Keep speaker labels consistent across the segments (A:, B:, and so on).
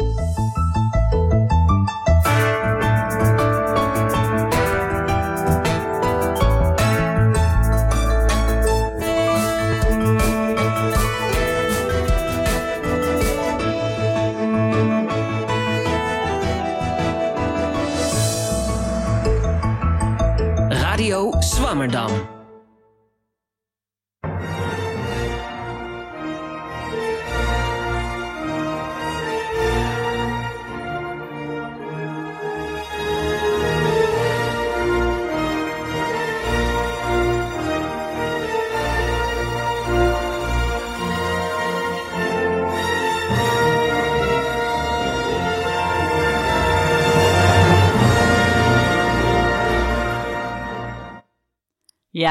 A: Radio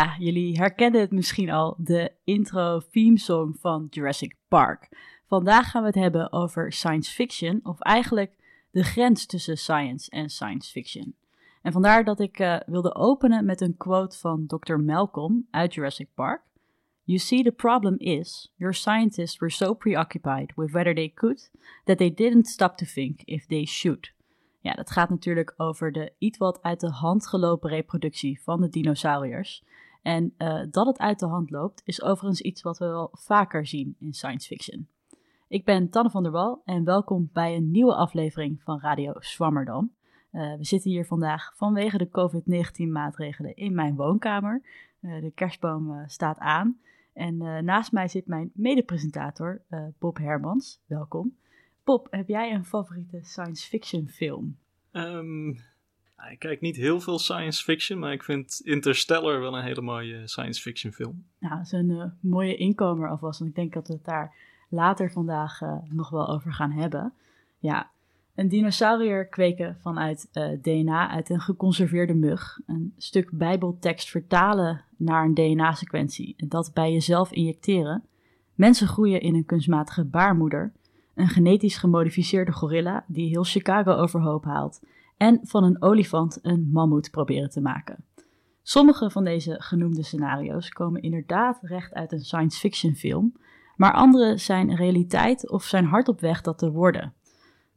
B: Jullie herkennen het misschien al, de intro theme song van Jurassic Park. Vandaag gaan we het hebben over science fiction, of eigenlijk de grens tussen science en science fiction. En vandaar dat ik uh, wilde openen met een quote van Dr. Malcolm uit Jurassic Park. You see, the problem is, your scientists were so preoccupied with whether they could, that they didn't stop to think if they should. Ja, dat gaat natuurlijk over de iets wat uit de hand gelopen reproductie van de dinosauriërs. En uh, dat het uit de hand loopt, is overigens iets wat we wel vaker zien in science fiction. Ik ben Tanne van der Wal en welkom bij een nieuwe aflevering van Radio Swammerdam. Uh, we zitten hier vandaag vanwege de COVID-19 maatregelen in mijn woonkamer. Uh, de kerstboom staat aan. En naast mij zit mijn medepresentator Bob Hermans. Welkom. Bob, heb jij een favoriete science fiction film?
C: Um, ik kijk niet heel veel science fiction, maar ik vind Interstellar wel een hele mooie science fiction film.
B: Nou, dat is een uh, mooie inkomer alvast. En ik denk dat we het daar later vandaag uh, nog wel over gaan hebben. Ja, een dinosaurier kweken vanuit uh, DNA uit een geconserveerde mug. Een stuk bijbeltekst vertalen naar een DNA-sequentie. En dat bij jezelf injecteren. Mensen groeien in een kunstmatige baarmoeder. Een genetisch gemodificeerde gorilla die heel Chicago overhoop haalt en van een olifant een mammoet proberen te maken. Sommige van deze genoemde scenario's komen inderdaad recht uit een science fiction film, maar andere zijn realiteit of zijn hard op weg dat te worden.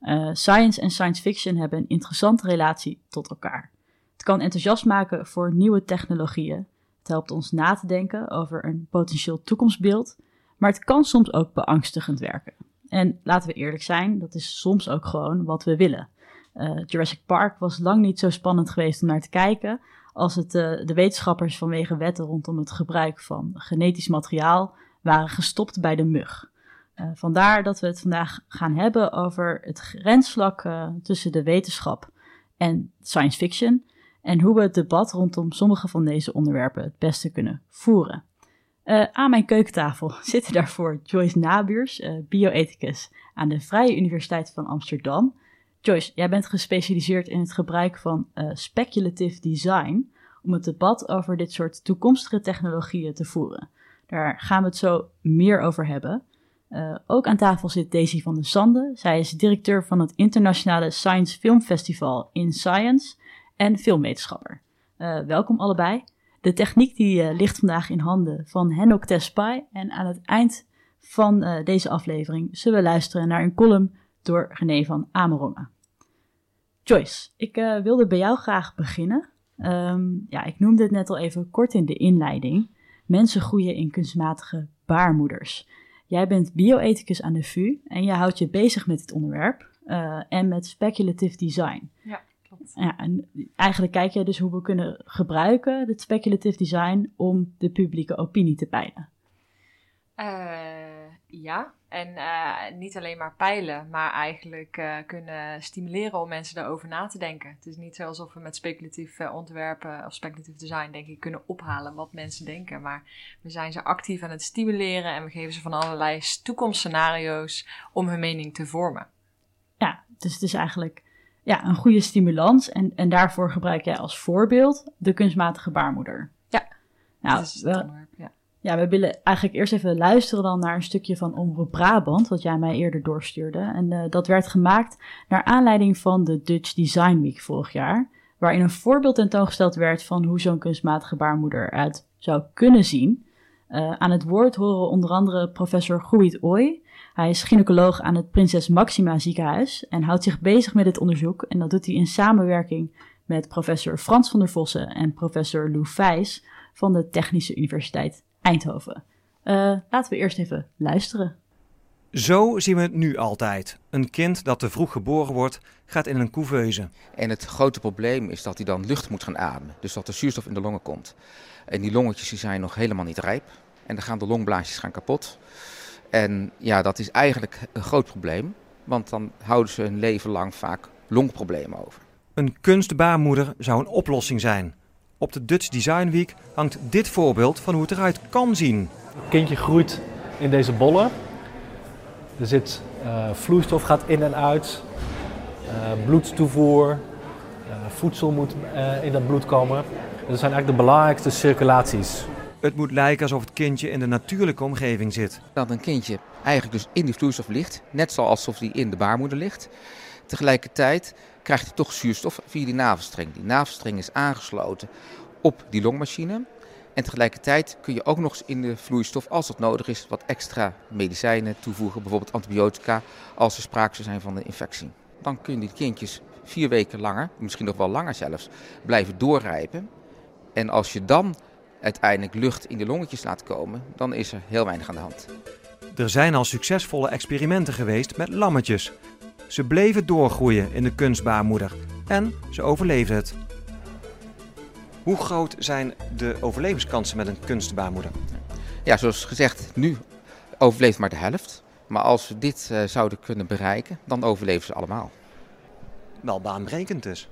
B: Uh, science en science fiction hebben een interessante relatie tot elkaar. Het kan enthousiast maken voor nieuwe technologieën. Het helpt ons na te denken over een potentieel toekomstbeeld, maar het kan soms ook beangstigend werken. En laten we eerlijk zijn, dat is soms ook gewoon wat we willen. Uh, Jurassic Park was lang niet zo spannend geweest om naar te kijken als het uh, de wetenschappers vanwege wetten rondom het gebruik van genetisch materiaal waren gestopt bij de mug. Uh, vandaar dat we het vandaag gaan hebben over het grensvlak tussen de wetenschap en science fiction en hoe we het debat rondom sommige van deze onderwerpen het beste kunnen voeren. aan mijn keukentafel zitten daarvoor Joyce Nabuurs, bioethicus aan de Vrije Universiteit van Amsterdam Joyce, jij bent gespecialiseerd in het gebruik van uh, speculative design om het debat over dit soort toekomstige technologieën te voeren. Daar gaan we het zo meer over hebben. Uh, ook aan tafel zit Daisy van der Sande. Zij is directeur van het internationale Science Film Festival in Science en filmwetenschapper. Uh, welkom allebei. De techniek die ligt vandaag in handen van Henok Tespai en aan het eind van deze aflevering zullen we luisteren naar een column door René van Amerongen. Joyce, ik uh, wilde bij jou graag beginnen. Um, ja, ik noemde het net al even kort in de inleiding. Mensen groeien in kunstmatige baarmoeders. Jij bent bioethicus aan de VU en je houdt je bezig met dit onderwerp uh, en met speculative design.
D: Ja, klopt.
B: Ja, en eigenlijk kijk je dus hoe we kunnen gebruiken het speculative design om de publieke opinie te peilen.
D: Uh, ja, en uh, niet alleen maar peilen, maar eigenlijk uh, kunnen stimuleren om mensen daarover na te denken. Het is niet zo alsof we met speculatief ontwerpen of speculatief design, denk ik, kunnen ophalen wat mensen denken. Maar we zijn ze actief aan het stimuleren en we geven ze van allerlei toekomstscenario's om hun mening te vormen.
B: Ja, dus het is eigenlijk ja, een goede stimulans. En, en daarvoor gebruik jij als voorbeeld de kunstmatige baarmoeder.
D: Ja,
B: nou,
D: dat is onderwerp, ja.
B: We willen eigenlijk eerst even luisteren dan naar een stukje van Omroep Brabant, wat jij mij eerder doorstuurde. En uh, dat werd gemaakt naar aanleiding van de Dutch Design Week vorig jaar, waarin een voorbeeld tentoongesteld werd van hoe zo'n kunstmatige baarmoeder eruit zou kunnen zien. Uh, aan het woord horen onder andere professor Guit Ooi. Hij is gynaecoloog aan het Prinses Maxima ziekenhuis en houdt zich bezig met dit onderzoek. En dat doet hij in samenwerking met professor Frans van der Vossen en professor Lou Vijs van de Technische Universiteit Eindhoven. Uh, laten we eerst even luisteren.
A: Zo zien we het nu altijd. Een kind dat te vroeg geboren wordt, gaat in een couveuse.
E: En het grote probleem is dat hij dan lucht moet gaan ademen. Dus dat er zuurstof in de longen komt. En die longetjes die zijn nog helemaal niet rijp. En dan gaan de longblaasjes gaan kapot. En ja, dat is eigenlijk een groot probleem. Want dan houden ze hun leven lang vaak longproblemen over.
A: Een kunstbaarmoeder zou een oplossing zijn. Op de Dutch Design Week hangt dit voorbeeld van hoe het eruit kan zien.
F: Het kindje groeit in deze bollen. Er zit uh, vloeistof gaat in en uit, uh, bloedstoevoer, uh, voedsel moet in dat bloed komen. Dat zijn eigenlijk de belangrijkste circulaties.
A: Het moet lijken alsof het kindje in de natuurlijke omgeving zit.
E: Dat een kindje eigenlijk dus in die vloeistof ligt, net zoals alsof hij in de baarmoeder ligt. Tegelijkertijd krijgt hij toch zuurstof via die navelstreng. Die navelstreng is aangesloten op die longmachine. En tegelijkertijd kun je ook nog eens in de vloeistof, als dat nodig is, wat extra medicijnen toevoegen. Bijvoorbeeld antibiotica, als er sprake zou zijn van een infectie. Dan kunnen die kindjes vier weken langer, misschien nog wel langer zelfs, blijven doorrijpen. En als je dan uiteindelijk lucht in de longetjes laat komen, dan is er heel weinig aan de hand.
A: Er zijn al succesvolle experimenten geweest met lammetjes. Ze bleven doorgroeien in de kunstbaarmoeder en ze overleefden het. Hoe groot zijn de overlevingskansen met een kunstbaarmoeder?
E: Ja, zoals gezegd, nu overleeft maar de helft. Maar als we dit uh, zouden kunnen bereiken, dan overleven ze allemaal.
A: Wel baanbrekend dus.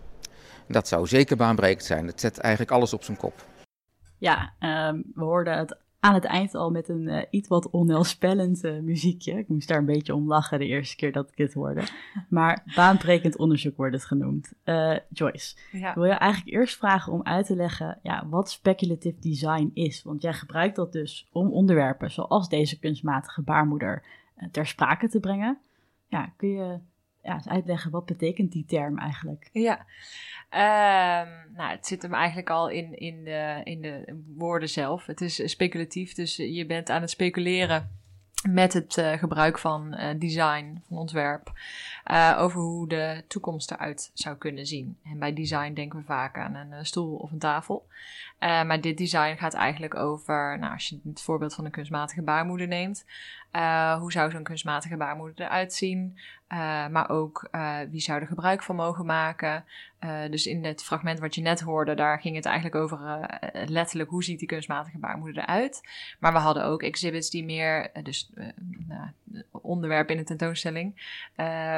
E: Dat zou zeker baanbrekend zijn. Het zet eigenlijk alles op zijn kop.
B: Ja, um, we hoorden het aan het eind al met een uh, iets wat onheilspellend uh, muziekje. Ik moest daar een beetje om lachen de eerste keer dat ik dit hoorde. Maar baanbrekend onderzoek wordt het genoemd. Uh, Joyce, ja. ik wil je eigenlijk eerst vragen om uit te leggen ja, wat speculative design is. Want jij gebruikt dat dus om onderwerpen zoals deze kunstmatige baarmoeder ter sprake te brengen. Ja, kun je ja, uitleggen wat betekent die term eigenlijk?
D: Ja, Um, nou, het zit hem eigenlijk al in, in, de, in de woorden zelf. Het is speculatief, dus je bent aan het speculeren met het uh, gebruik van uh, design, van ontwerp, uh, over hoe de toekomst eruit zou kunnen zien. En bij design denken we vaak aan een stoel of een tafel. Maar dit design gaat eigenlijk over, nou, als je het voorbeeld van een kunstmatige baarmoeder neemt, hoe zou zo'n kunstmatige baarmoeder eruit zien? maar ook wie zou er gebruik van mogen maken? Dus in het fragment wat je net hoorde, daar ging het eigenlijk over letterlijk hoe ziet die kunstmatige baarmoeder eruit. Maar we hadden ook exhibits die meer, dus nou, onderwerp in de tentoonstelling,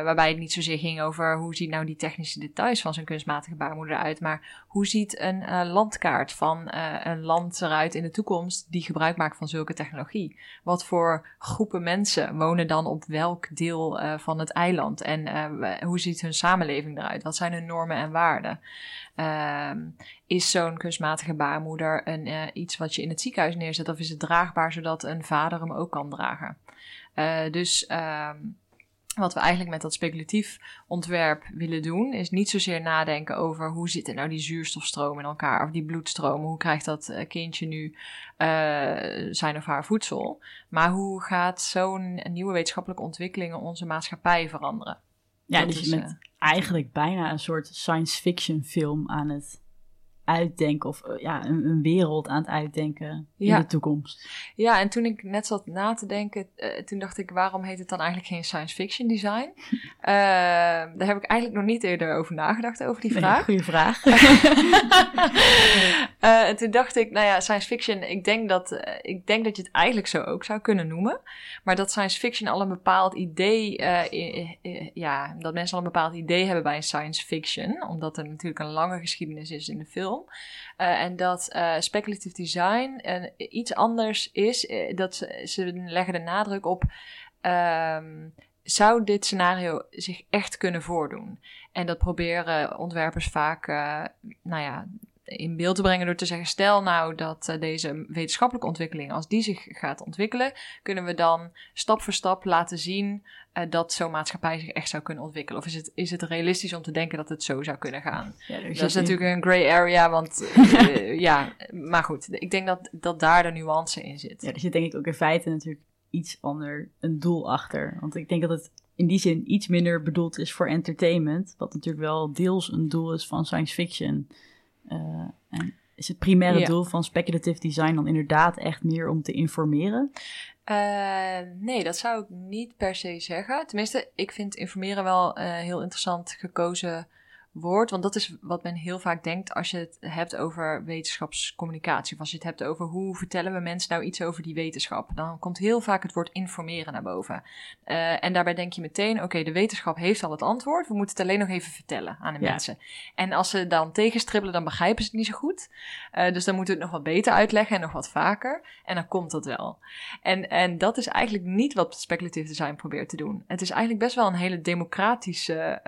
D: waarbij het niet zozeer ging over hoe ziet nou die technische details van zo'n kunstmatige baarmoeder eruit, maar hoe ziet een landkaart van een land eruit in de toekomst die gebruik maakt van zulke technologie. Wat voor groepen mensen wonen dan op welk deel van het eiland en hoe ziet hun samenleving eruit? Wat zijn hun normen en waarde. Ehm, is zo'n kunstmatige baarmoeder een, iets wat je in het ziekenhuis neerzet, of is het draagbaar zodat een vader hem ook kan dragen? Dus ehm, wat we eigenlijk met dat speculatief ontwerp willen doen, is niet zozeer nadenken over hoe zitten nou die zuurstofstromen in elkaar, of die bloedstromen, hoe krijgt dat eh, kindje nu zijn of haar voedsel, maar hoe gaat zo'n nieuwe wetenschappelijke ontwikkelingen onze maatschappij veranderen?
B: Ja, dus je bent eigenlijk bijna een soort science fiction film aan het uitdenken of eh, ja, een, een, wereld aan het uitdenken in de toekomst.
D: Ja, en toen ik net zat na te denken, uh, toen dacht ik, waarom heet het dan eigenlijk geen science fiction design? uh, daar heb ik eigenlijk nog niet eerder over nagedacht, over die vraag.
B: Nee, goede vraag.
D: en toen dacht ik, nou ja, science fiction, ik denk, dat, ik denk dat je het eigenlijk zo ook zou kunnen noemen. Maar dat science fiction al een bepaald idee, ja, dat mensen al een bepaald idee hebben bij een science fiction. Omdat er natuurlijk een lange geschiedenis is in de film. Uh, en dat uh, speculative design iets anders is. dat ze, ze, leggen de nadruk op. Um, zou dit scenario zich echt kunnen voordoen? En dat proberen ontwerpers vaak, nou ja, in beeld te brengen door te zeggen: stel nou dat deze wetenschappelijke ontwikkeling, als die zich gaat ontwikkelen, kunnen we dan stap voor stap laten zien uh, dat zo'n maatschappij zich echt zou kunnen ontwikkelen? Of is het, is het realistisch om te denken dat het zo zou kunnen gaan? Ja, dat is natuurlijk een gray area, want uh, ja, maar goed, ik denk dat, dat daar de nuance in zit.
B: Ja, er zit denk ik ook in feite natuurlijk iets ander een doel achter. Want ik denk dat het in die zin iets minder bedoeld is voor entertainment, wat natuurlijk wel deels een doel is van science fiction. Uh, en is het primaire ja. doel van speculative design dan inderdaad echt meer om te informeren?
D: Uh, nee, dat zou ik niet per se zeggen. Tenminste, ik vind informeren wel uh, heel interessant gekozen woord. Want dat is wat men heel vaak denkt als je het hebt over wetenschapscommunicatie. Of als je het hebt over hoe vertellen we mensen nou iets over die wetenschap. Dan komt heel vaak het woord informeren naar boven. Uh, en daarbij denk je meteen, oké, okay, de wetenschap heeft al het antwoord. We moeten het alleen nog even vertellen aan de ja. mensen. En als ze dan tegenstribbelen, dan begrijpen ze het niet zo goed. Uh, dus dan moeten we het nog wat beter uitleggen en nog wat vaker. En dan komt dat wel. En, en dat is eigenlijk niet wat speculative design probeert te doen. Het is eigenlijk best wel een hele democratische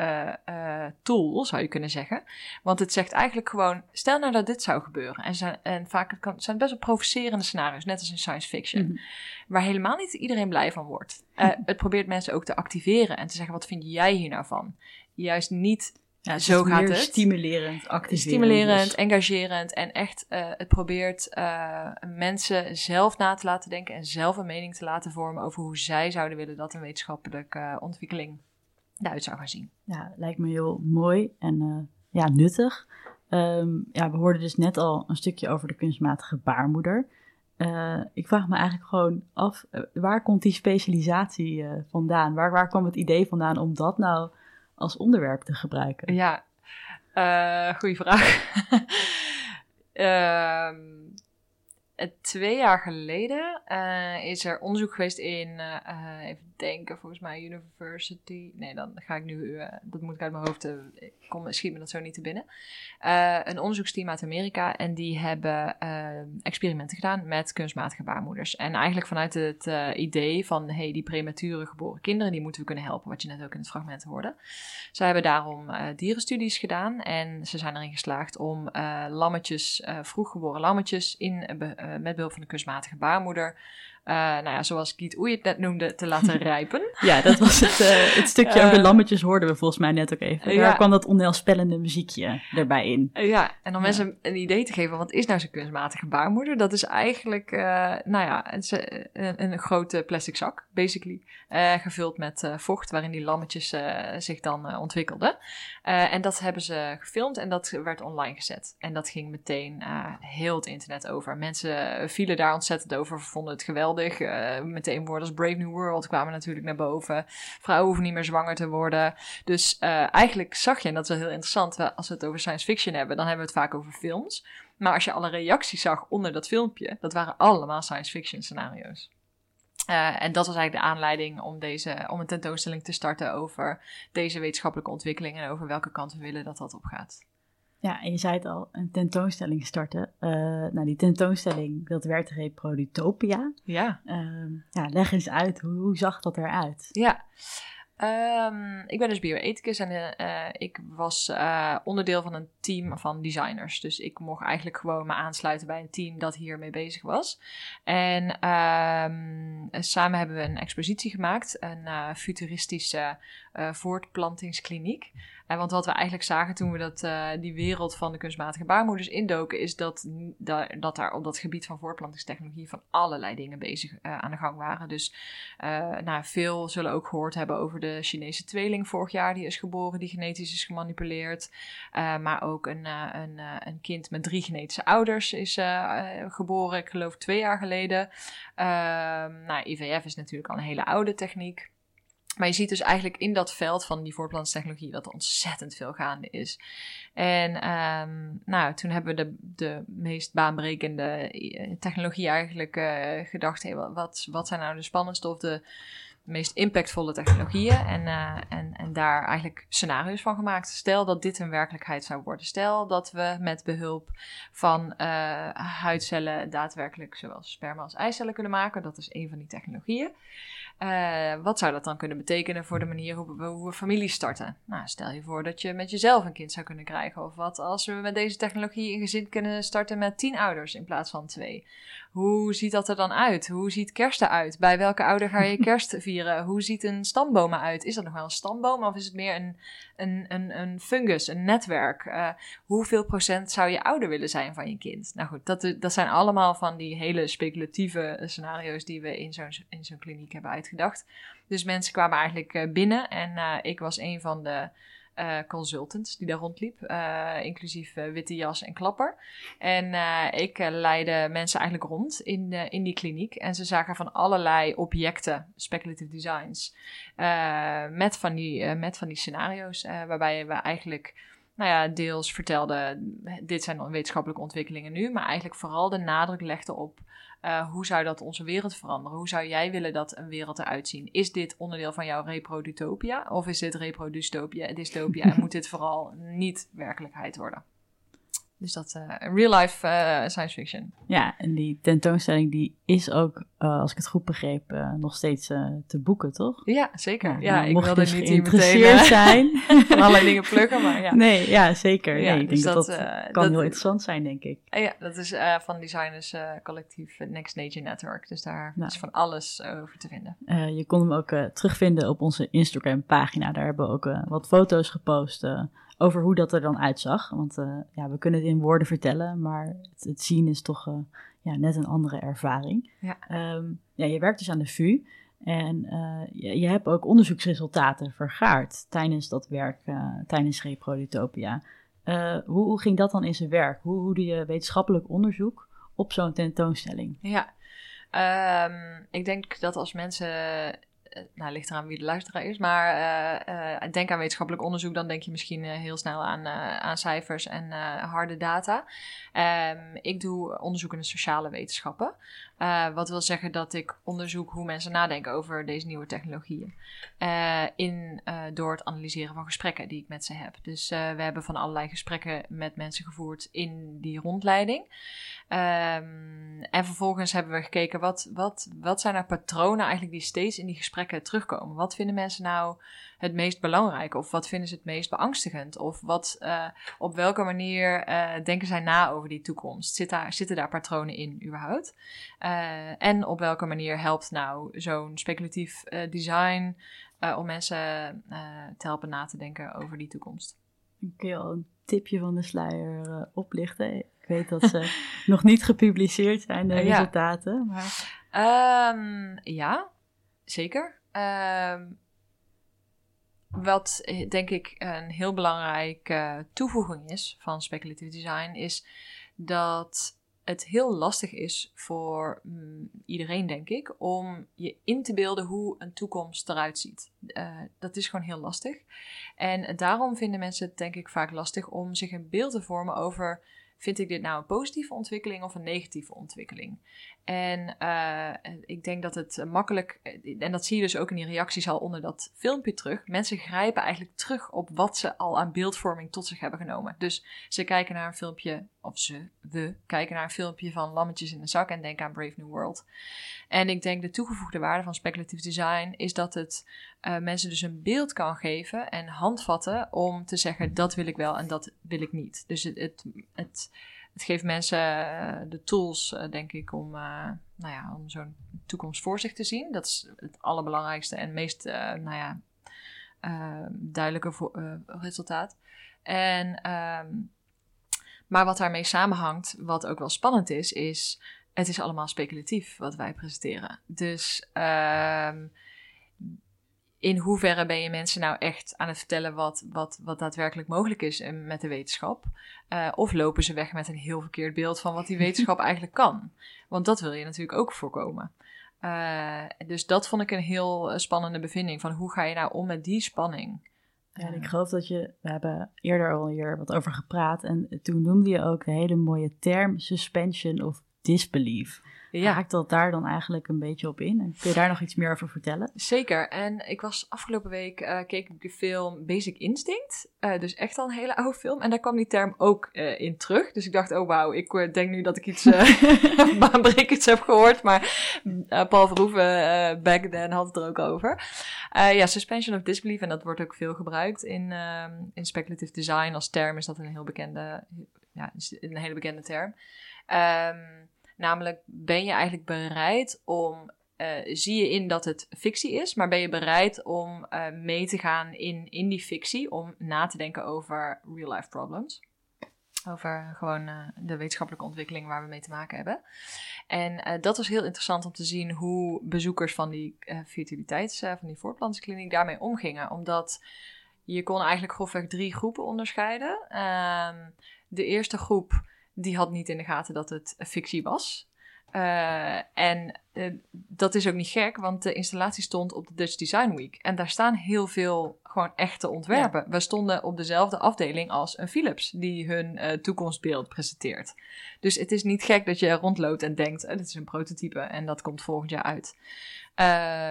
D: uh, tool zou je kunnen zeggen. Want het zegt eigenlijk gewoon, stel nou dat dit zou gebeuren. En, zijn, en vaak het kan, zijn best wel provocerende scenario's, net als in science fiction. Mm-hmm. Waar helemaal niet iedereen blij van wordt. Uh, het probeert mensen ook te activeren en te zeggen, wat vind jij hier nou van? Juist niet
B: ja, zo gaat het. Stimulerend, activerend.
D: Stimulerend, dus. engagerend. En echt, uh, het probeert uh, mensen zelf na te laten denken en zelf een mening te laten vormen over hoe zij zouden willen dat een wetenschappelijke uh, ontwikkeling zou gaan zien.
B: Ja, lijkt me heel mooi en uh, ja, nuttig. Um, ja, we hoorden dus net al een stukje over de kunstmatige baarmoeder. Uh, ik vraag me eigenlijk gewoon af, uh, waar komt die specialisatie vandaan? Waar, waar kwam het idee vandaan om dat nou als onderwerp te gebruiken?
D: Ja, goede vraag. Ehm, twee jaar geleden is er onderzoek geweest in, even denken, volgens mij University. Nee, dan ga ik nu, dat moet ik uit mijn hoofd, ik kom, schiet me dat zo niet te binnen. Een onderzoeksteam uit Amerika en die hebben experimenten gedaan met kunstmatige baarmoeders. En eigenlijk vanuit het idee van, hey, die premature geboren kinderen, die moeten we kunnen helpen, wat je net ook in het fragment hoorde. Ze hebben daarom dierenstudies gedaan en ze zijn erin geslaagd om lammetjes, vroeggeboren lammetjes, in, met behulp van de kunstmatige baarmoeder, uh, nou ja, zoals Kiet Oei het net noemde, te laten rijpen.
B: ja, dat was het, uh, het stukje over de eh, lammetjes hoorden we volgens mij net ook even. Daar ja. kwam dat onheilspellende muziekje erbij in.
D: ja, en om mensen een idee te geven, wat is nou zo'n kunstmatige baarmoeder? Dat is eigenlijk, nou ja, een, een, een, grote plastic zak, basically. gevuld met vocht, waarin die lammetjes zich dan ontwikkelden. en dat hebben ze gefilmd en dat werd online gezet. En dat ging meteen heel het internet over. Mensen vielen daar ontzettend over, vonden het geweldig Uh, meteen woorden als Brave New World kwamen natuurlijk naar boven. Vrouwen hoeven niet meer zwanger te worden. Dus uh, eigenlijk zag je, en dat is wel heel interessant, als we het over science fiction hebben, dan hebben we het vaak over films. Maar als je alle reacties zag onder dat filmpje, dat waren allemaal science fiction scenario's. Uh, en dat was eigenlijk de aanleiding om, deze, om een tentoonstelling te starten over deze wetenschappelijke ontwikkeling en over welke kant we willen dat dat op gaat.
B: Ja, en je zei het al, een tentoonstelling starten. Uh, nou, die tentoonstelling, dat werd Reprodutopia.
D: Ja.
B: Uh, ja, leg eens uit, hoe, hoe zag dat eruit?
D: Ja, Um, ik ben dus bioethicus en uh, ik was uh, onderdeel van een team van designers. Dus ik mocht eigenlijk gewoon me aansluiten bij een team dat hiermee bezig was. En um, samen hebben we een expositie gemaakt, een futuristische voortplantingskliniek. En want wat we eigenlijk zagen toen we dat, uh, die wereld van de kunstmatige baarmoeders indoken, is dat, da dat daar op dat gebied van voortplantingstechnologie van allerlei dingen bezig uh, aan de gang waren. Dus uh, nou, veel zullen ook gehoord hebben over de Chinese tweeling vorig jaar, die is geboren, die genetisch is gemanipuleerd. maar ook een, een, een kind met drie genetische ouders is geboren, ik geloof twee jaar geleden. Ehm, nou, IVF is natuurlijk al een hele oude techniek. Maar je ziet dus eigenlijk in dat veld van die voortplantingstechnologie dat er ontzettend veel gaande is. En um, nou, toen hebben we de, de meest baanbrekende eh, technologie eigenlijk uh, gedacht: wat, wat zijn nou de spannendste of de meest impactvolle technologieën? En, uh, en, en daar eigenlijk scenario's van gemaakt. Stel dat dit een werkelijkheid zou worden. Stel dat we met behulp van huidcellen daadwerkelijk zowel sperma als eicellen kunnen maken. Dat is een van die technologieën. Eh, wat zou dat dan kunnen betekenen voor de manier hoe we, hoe families starten? Nou, stel je voor dat je met jezelf een kind zou kunnen krijgen. Of wat als we met deze technologie een gezin kunnen starten met tien ouders in plaats van twee? Hoe ziet dat er dan uit? Hoe ziet kerst eruit? Bij welke ouder ga je kerst vieren? Hoe ziet een stamboom eruit? Is dat nog wel een stamboom of is het meer een, een, een, een fungus, een netwerk? Uh, hoeveel procent zou je ouder willen zijn van je kind? Nou goed, dat, dat zijn allemaal van die hele speculatieve scenario's die we in zo'n in zo'n kliniek hebben uitgedacht. Dus mensen kwamen eigenlijk eh, binnen en uh, ik was een van de uh, consultants die daar rondliep, uh, inclusief uh, witte jas en klapper. En ik leidde mensen eigenlijk rond in, in die kliniek. En ze zagen van allerlei objecten, speculative designs, met, van die, met van die scenario's, waarbij we eigenlijk nou ja, deels vertelden, dit zijn wetenschappelijke ontwikkelingen nu, maar eigenlijk vooral de nadruk legde op uh, hoe zou dat onze wereld veranderen? Hoe zou jij willen dat een wereld eruit zien? Is dit onderdeel van jouw reprodutopia of is dit reprodystopia, dystopia en moet dit vooral niet werkelijkheid worden? Dus dat uh, real life uh, science fiction.
B: Ja, en die tentoonstelling die is ook, uh, als ik het goed begreep, nog steeds te boeken, toch?
D: Ja, zeker. Ja, ja
B: nou,
D: ik wilde
B: dus
D: niet
B: geïnteresseerd
D: meteen,
B: zijn.
D: van allerlei dingen pluggen, maar ja.
B: Nee, ja, zeker.
D: Ja,
B: nee, ik
D: dus
B: denk dat
D: dat, eh,
B: kan
D: dat-
B: heel interessant zijn, denk ik.
D: ja, dat is van designers eh, collectief Next Nature Network. Dus daar
B: Nou.
D: is van alles over te vinden.
B: Eh, je kon hem ook eh, terugvinden op onze Instagram-pagina. Daar hebben we ook eh, wat foto's gepost eh, over hoe dat er dan uitzag. Want eh, ja, we kunnen het in woorden vertellen, maar het, het zien is toch eh, ja, net een andere ervaring.
D: Ja.
B: Ehm, ja, je werkt dus aan de VU en eh, je, je hebt ook onderzoeksresultaten vergaard tijdens dat werk, tijdens Reprodutopia. Eh, hoe, hoe ging dat dan in zijn werk? Hoe, hoe doe je wetenschappelijk onderzoek op zo'n tentoonstelling?
D: Ja, Ehm, ik denk dat als mensen, nou ligt eraan wie de luisteraar is, maar eh, eh, denk aan wetenschappelijk onderzoek, dan denk je misschien eh, heel snel aan, eh, aan cijfers en eh, harde data. Ehm, ik doe onderzoek in de sociale wetenschappen. Eh, wat wil zeggen dat ik onderzoek hoe mensen nadenken over deze nieuwe technologieën. Eh, in, eh, door het analyseren van gesprekken die ik met ze heb. Dus we hebben van allerlei gesprekken met mensen gevoerd in die rondleiding. Ehm, en vervolgens hebben we gekeken wat, wat, wat zijn er patronen eigenlijk die steeds in die gesprekken terugkomen. Wat vinden mensen nou het meest belangrijk? Of wat vinden ze het meest beangstigend? Of wat, eh, op welke manier eh, denken zij na over die toekomst? Zit daar, zitten daar patronen in überhaupt? Eh, en op welke manier helpt nou zo'n speculatief design om mensen te helpen na te denken over die toekomst?
B: Kun je al een tipje van de sluier oplichten? Ik weet dat ze nog niet gepubliceerd zijn, de
D: Eh, ja.
B: resultaten. Maar
D: Ehm, ja, zeker. Ehm, wat eh, denk ik een heel belangrijke toevoeging is van speculative design, is dat het heel lastig is voor mm, iedereen, denk ik, om je in te beelden hoe een toekomst eruit ziet. Eh, dat is gewoon heel lastig. En daarom vinden mensen het, denk ik, vaak lastig om zich een beeld te vormen over: vind ik dit nou een positieve ontwikkeling of een negatieve ontwikkeling? En eh, ik denk dat het makkelijk, en dat zie je dus ook in die reacties al onder dat filmpje terug. Mensen grijpen eigenlijk terug op wat ze al aan beeldvorming tot zich hebben genomen. Dus ze kijken naar een filmpje, of ze, we kijken naar een filmpje van lammetjes in een zak en denken aan Brave New World. En ik denk de toegevoegde waarde van speculative design is dat het eh, mensen dus een beeld kan geven en handvatten om te zeggen dat wil ik wel en dat wil ik niet. Dus het, het, het geeft mensen eh, de tools, eh, denk ik, om, eh, nou ja, om zo'n toekomst voor zich te zien. Dat is het allerbelangrijkste en meest nou ja, duidelijke resultaat. En, ehm, maar wat daarmee samenhangt, wat ook wel spannend is, is het is allemaal speculatief wat wij presenteren. Dus ehm, in hoeverre ben je mensen nou echt aan het vertellen wat, wat, wat daadwerkelijk mogelijk is eh, met de wetenschap? Eh, of lopen ze weg met een heel verkeerd beeld van wat die wetenschap eigenlijk kan? Want dat wil je natuurlijk ook voorkomen. Eh, dus dat vond ik een heel spannende bevinding. Van hoe ga je nou om met die spanning?
B: ja, en ik geloof dat je, we hebben eerder al hier wat over gepraat. En toen noemde je ook de hele mooie term suspension of disbelief.
D: Ja.
B: Haakt dat daar dan eigenlijk een beetje op in? En kun je daar nog iets meer over vertellen?
D: Zeker. En ik was afgelopen week, eh, keek ik de film Basic Instinct. Eh, dus echt al een hele oude film. En daar kwam die term ook eh, in terug. Dus ik dacht, oh wauw, ik denk nu dat ik iets baanbrekends heb gehoord. Maar Paul Verhoeven back then had het er ook over. Ja, suspension of disbelief. En dat wordt ook veel gebruikt in, ehm, in speculative design. Als term is dat een heel bekende, ja, een hele bekende term. Ehm, namelijk, ben je eigenlijk bereid om uh, zie je in dat het fictie is, maar ben je bereid om uh, mee te gaan in, in die fictie, om na te denken over real-life problems? Over gewoon uh, de wetenschappelijke ontwikkeling waar we mee te maken hebben. En dat was heel interessant om te zien hoe bezoekers van die fertiliteits, van die voortplantingskliniek daarmee omgingen. Omdat je kon eigenlijk grofweg drie groepen onderscheiden. Ehm, de eerste groep die had niet in de gaten dat het fictie was. Uh, en uh, dat is ook niet gek, want de installatie stond op de Dutch Design Week. En daar staan heel veel gewoon echte ontwerpen. Ja. We stonden op dezelfde afdeling als een Philips, die hun uh, toekomstbeeld presenteert. Dus het is niet gek dat je rondloopt en denkt, dit is een prototype en dat komt volgend jaar uit.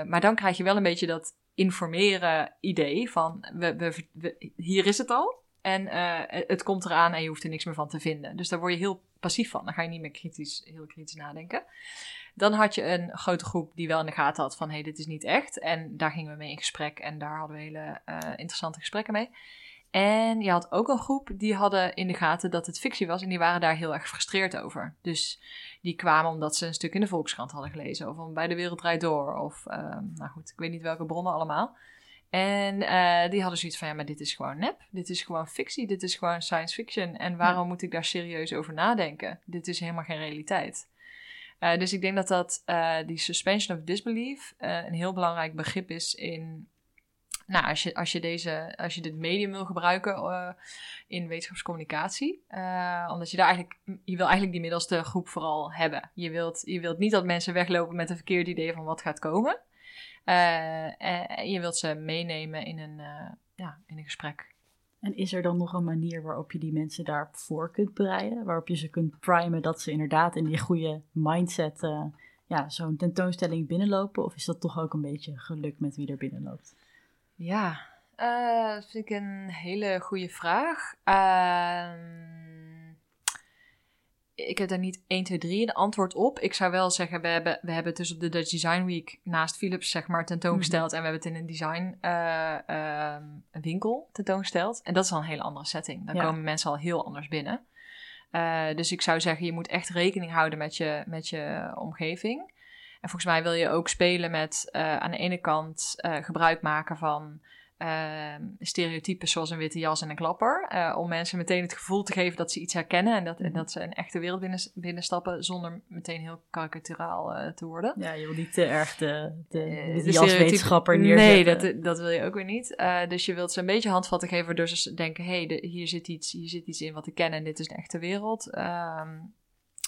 D: maar dan krijg je wel een beetje dat informeren idee van, we, we, we, hier is het al. En het komt eraan en je hoeft er niks meer van te vinden. Dus daar word je heel passief van. Dan ga je niet meer kritisch, heel kritisch nadenken. Dan had je een grote groep die wel in de gaten had van... hé, hey, dit is niet echt. En daar gingen we mee in gesprek. En daar hadden we hele uh, interessante gesprekken mee. En je had ook een groep die hadden in de gaten dat het fictie was. En die waren daar heel erg gefrustreerd over. Dus die kwamen omdat ze een stuk in de Volkskrant hadden gelezen. Of bij De Wereld Draait Door. Of, uh, nou goed, ik weet niet welke bronnen allemaal. En uh, die hadden zoiets van, ja, maar dit is gewoon nep. Dit is gewoon fictie. Dit is gewoon science fiction. En waarom ja. moet ik daar serieus over nadenken? Dit is helemaal geen realiteit. Uh, dus ik denk dat dat uh, die suspension of disbelief een heel belangrijk begrip is in... Nou, als je, als je, deze, als je dit medium wil gebruiken in wetenschapscommunicatie. omdat je daar eigenlijk... Je wil eigenlijk die middelste groep vooral hebben. Je wilt, je wilt niet dat mensen weglopen met een verkeerd idee van wat gaat komen. Uh, en je wilt ze meenemen in een, uh, ja, in een gesprek.
B: En is er dan nog een manier waarop je die mensen daarvoor kunt bereiden? Waarop je ze kunt primen dat ze inderdaad in die goede mindset uh, ja, zo'n tentoonstelling binnenlopen? Of is dat toch ook een beetje geluk met wie er binnenloopt?
D: Ja, dat vind ik een hele goede vraag. Ehm, ik heb daar niet 1, 2, 3 een antwoord op. Ik zou wel zeggen, we hebben, we hebben het dus op de Dutch Design Week naast Philips zeg maar tentoongesteld. Mm-hmm. En we hebben het in een design uh, uh, winkel tentoongesteld. En dat is al een hele andere setting. Dan ja. komen mensen al heel anders binnen. Uh, dus ik zou zeggen, je moet echt rekening houden met je, met je omgeving. En volgens mij wil je ook spelen met aan de ene kant gebruik maken van... Uh, stereotypes zoals een witte jas en een klapper. Uh, om mensen meteen het gevoel te geven dat ze iets herkennen en dat, en dat ze een echte wereld binnen, binnenstappen zonder meteen heel karikaturaal uh, te worden.
B: Ja, je wil niet te erg de, de, de jaswetenschapper neerzetten.
D: Nee, dat, dat wil je ook weer niet. dus je wilt ze een beetje handvatten geven waardoor ze denken, hé, hey, hier, zit iets, hier zit iets in wat ik ken en dit is een echte wereld. Um,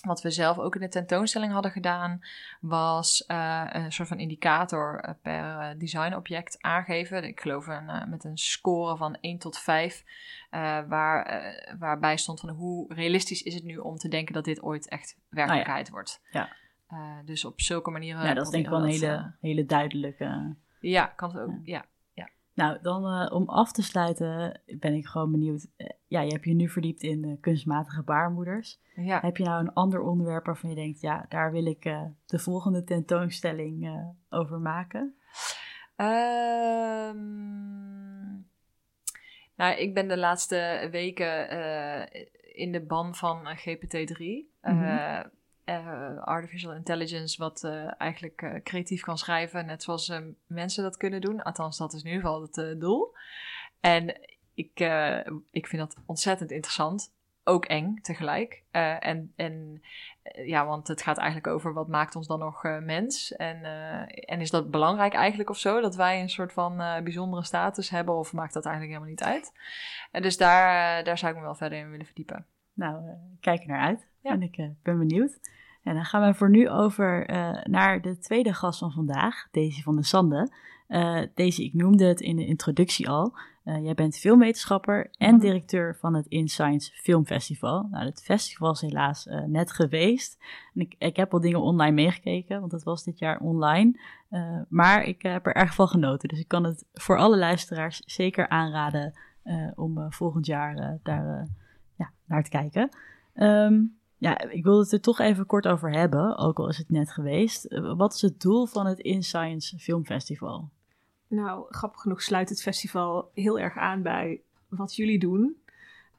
D: wat we zelf ook in de tentoonstelling hadden gedaan, was uh, een soort van indicator per designobject aangeven. Ik geloof een, uh, met een score van 1 tot 5, uh, waar, waarbij stond van hoe realistisch is het nu om te denken dat dit ooit echt werkelijkheid
B: ah, ja.
D: wordt.
B: Ja.
D: dus op zulke manieren.
B: Ja, dat is denk ik wel een hele, hele duidelijke.
D: Ja, kan het ook. Ja. ja.
B: Nou, dan uh, om af te sluiten ben ik gewoon benieuwd. Uh, ja, je hebt je nu verdiept in uh, kunstmatige baarmoeders.
D: Ja.
B: Heb je nou een ander onderwerp waarvan je denkt, ja, daar wil ik de volgende tentoonstelling over maken?
D: Um, nou, ik ben de laatste weken in de ban van GPT-3. Mm -hmm. Uh, artificial intelligence, wat uh, eigenlijk uh, creatief kan schrijven, net zoals mensen dat kunnen doen. Althans, dat is in ieder geval het doel. En ik, ik vind dat ontzettend interessant. Ook eng tegelijk. en en ja, want het gaat eigenlijk over wat maakt ons dan nog mens. En, en is dat belangrijk eigenlijk of zo? Dat wij een soort van bijzondere status hebben? Of maakt dat eigenlijk helemaal niet uit? En dus daar, daar zou ik me wel verder in willen verdiepen.
B: Nou, kijk er naar uit. Ja. En ik ben benieuwd. En dan gaan we voor nu over uh, naar de tweede gast van vandaag, Daisy van der Sande. Uh, Daisy, ik noemde het in de introductie al. Uh, jij bent filmwetenschapper en
G: Mhm.
B: directeur van het InScience Filmfestival. Nou, het festival is helaas eh, net geweest. En ik, ik heb al dingen online meegekeken, want het was dit jaar online. Maar ik heb er erg van genoten. Dus ik kan het voor alle luisteraars zeker aanraden om volgend jaar daar ja, naar te kijken. Um, ja, ik wilde het er toch even kort over hebben, ook al is het net geweest. wat is het doel van het InScience Filmfestival?
G: Nou, grappig genoeg sluit het festival heel erg aan bij wat jullie doen.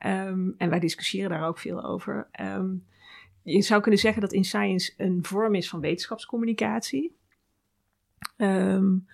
G: Um, en wij discussiëren daar ook veel over. Um, je zou kunnen zeggen dat InScience een vorm is van wetenschapscommunicatie. Um,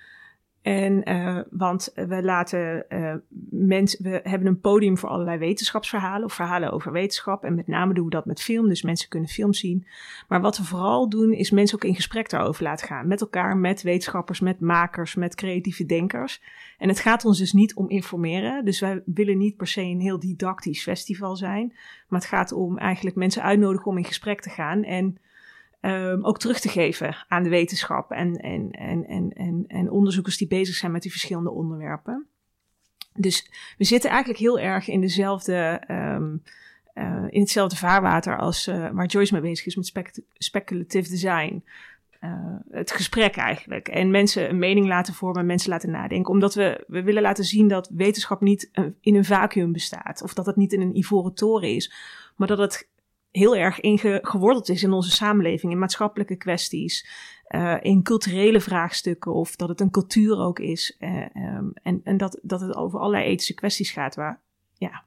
G: en uh, want we laten uh, mensen, we hebben een podium voor allerlei wetenschapsverhalen of verhalen over wetenschap. En met name doen we dat met film, dus mensen kunnen film zien. Maar wat we vooral doen, is mensen ook in gesprek daarover laten gaan. Met elkaar, met wetenschappers, met makers, met creatieve denkers. En het gaat ons dus niet om informeren. Dus wij willen niet per se een heel didactisch festival zijn. Maar het gaat om eigenlijk mensen uitnodigen om in gesprek te gaan. En Um, ook terug te geven aan de wetenschap en, en, en, en, en, en onderzoekers die bezig zijn met die verschillende onderwerpen. Dus we zitten eigenlijk heel erg in dezelfde, um, in hetzelfde vaarwater als uh, waar Joyce mee bezig is met spec speculative design. Uh, het gesprek eigenlijk. En mensen een mening laten vormen, mensen laten nadenken. Omdat we, we willen laten zien dat wetenschap niet in een vacuüm bestaat. Of dat het niet in een ivoren toren is. Maar dat het heel erg ingeworteld is in onze samenleving, in maatschappelijke kwesties, uh, in culturele vraagstukken of dat het een cultuur ook is. Uh, um, en en dat, dat het over allerlei ethische kwesties gaat waar, ja,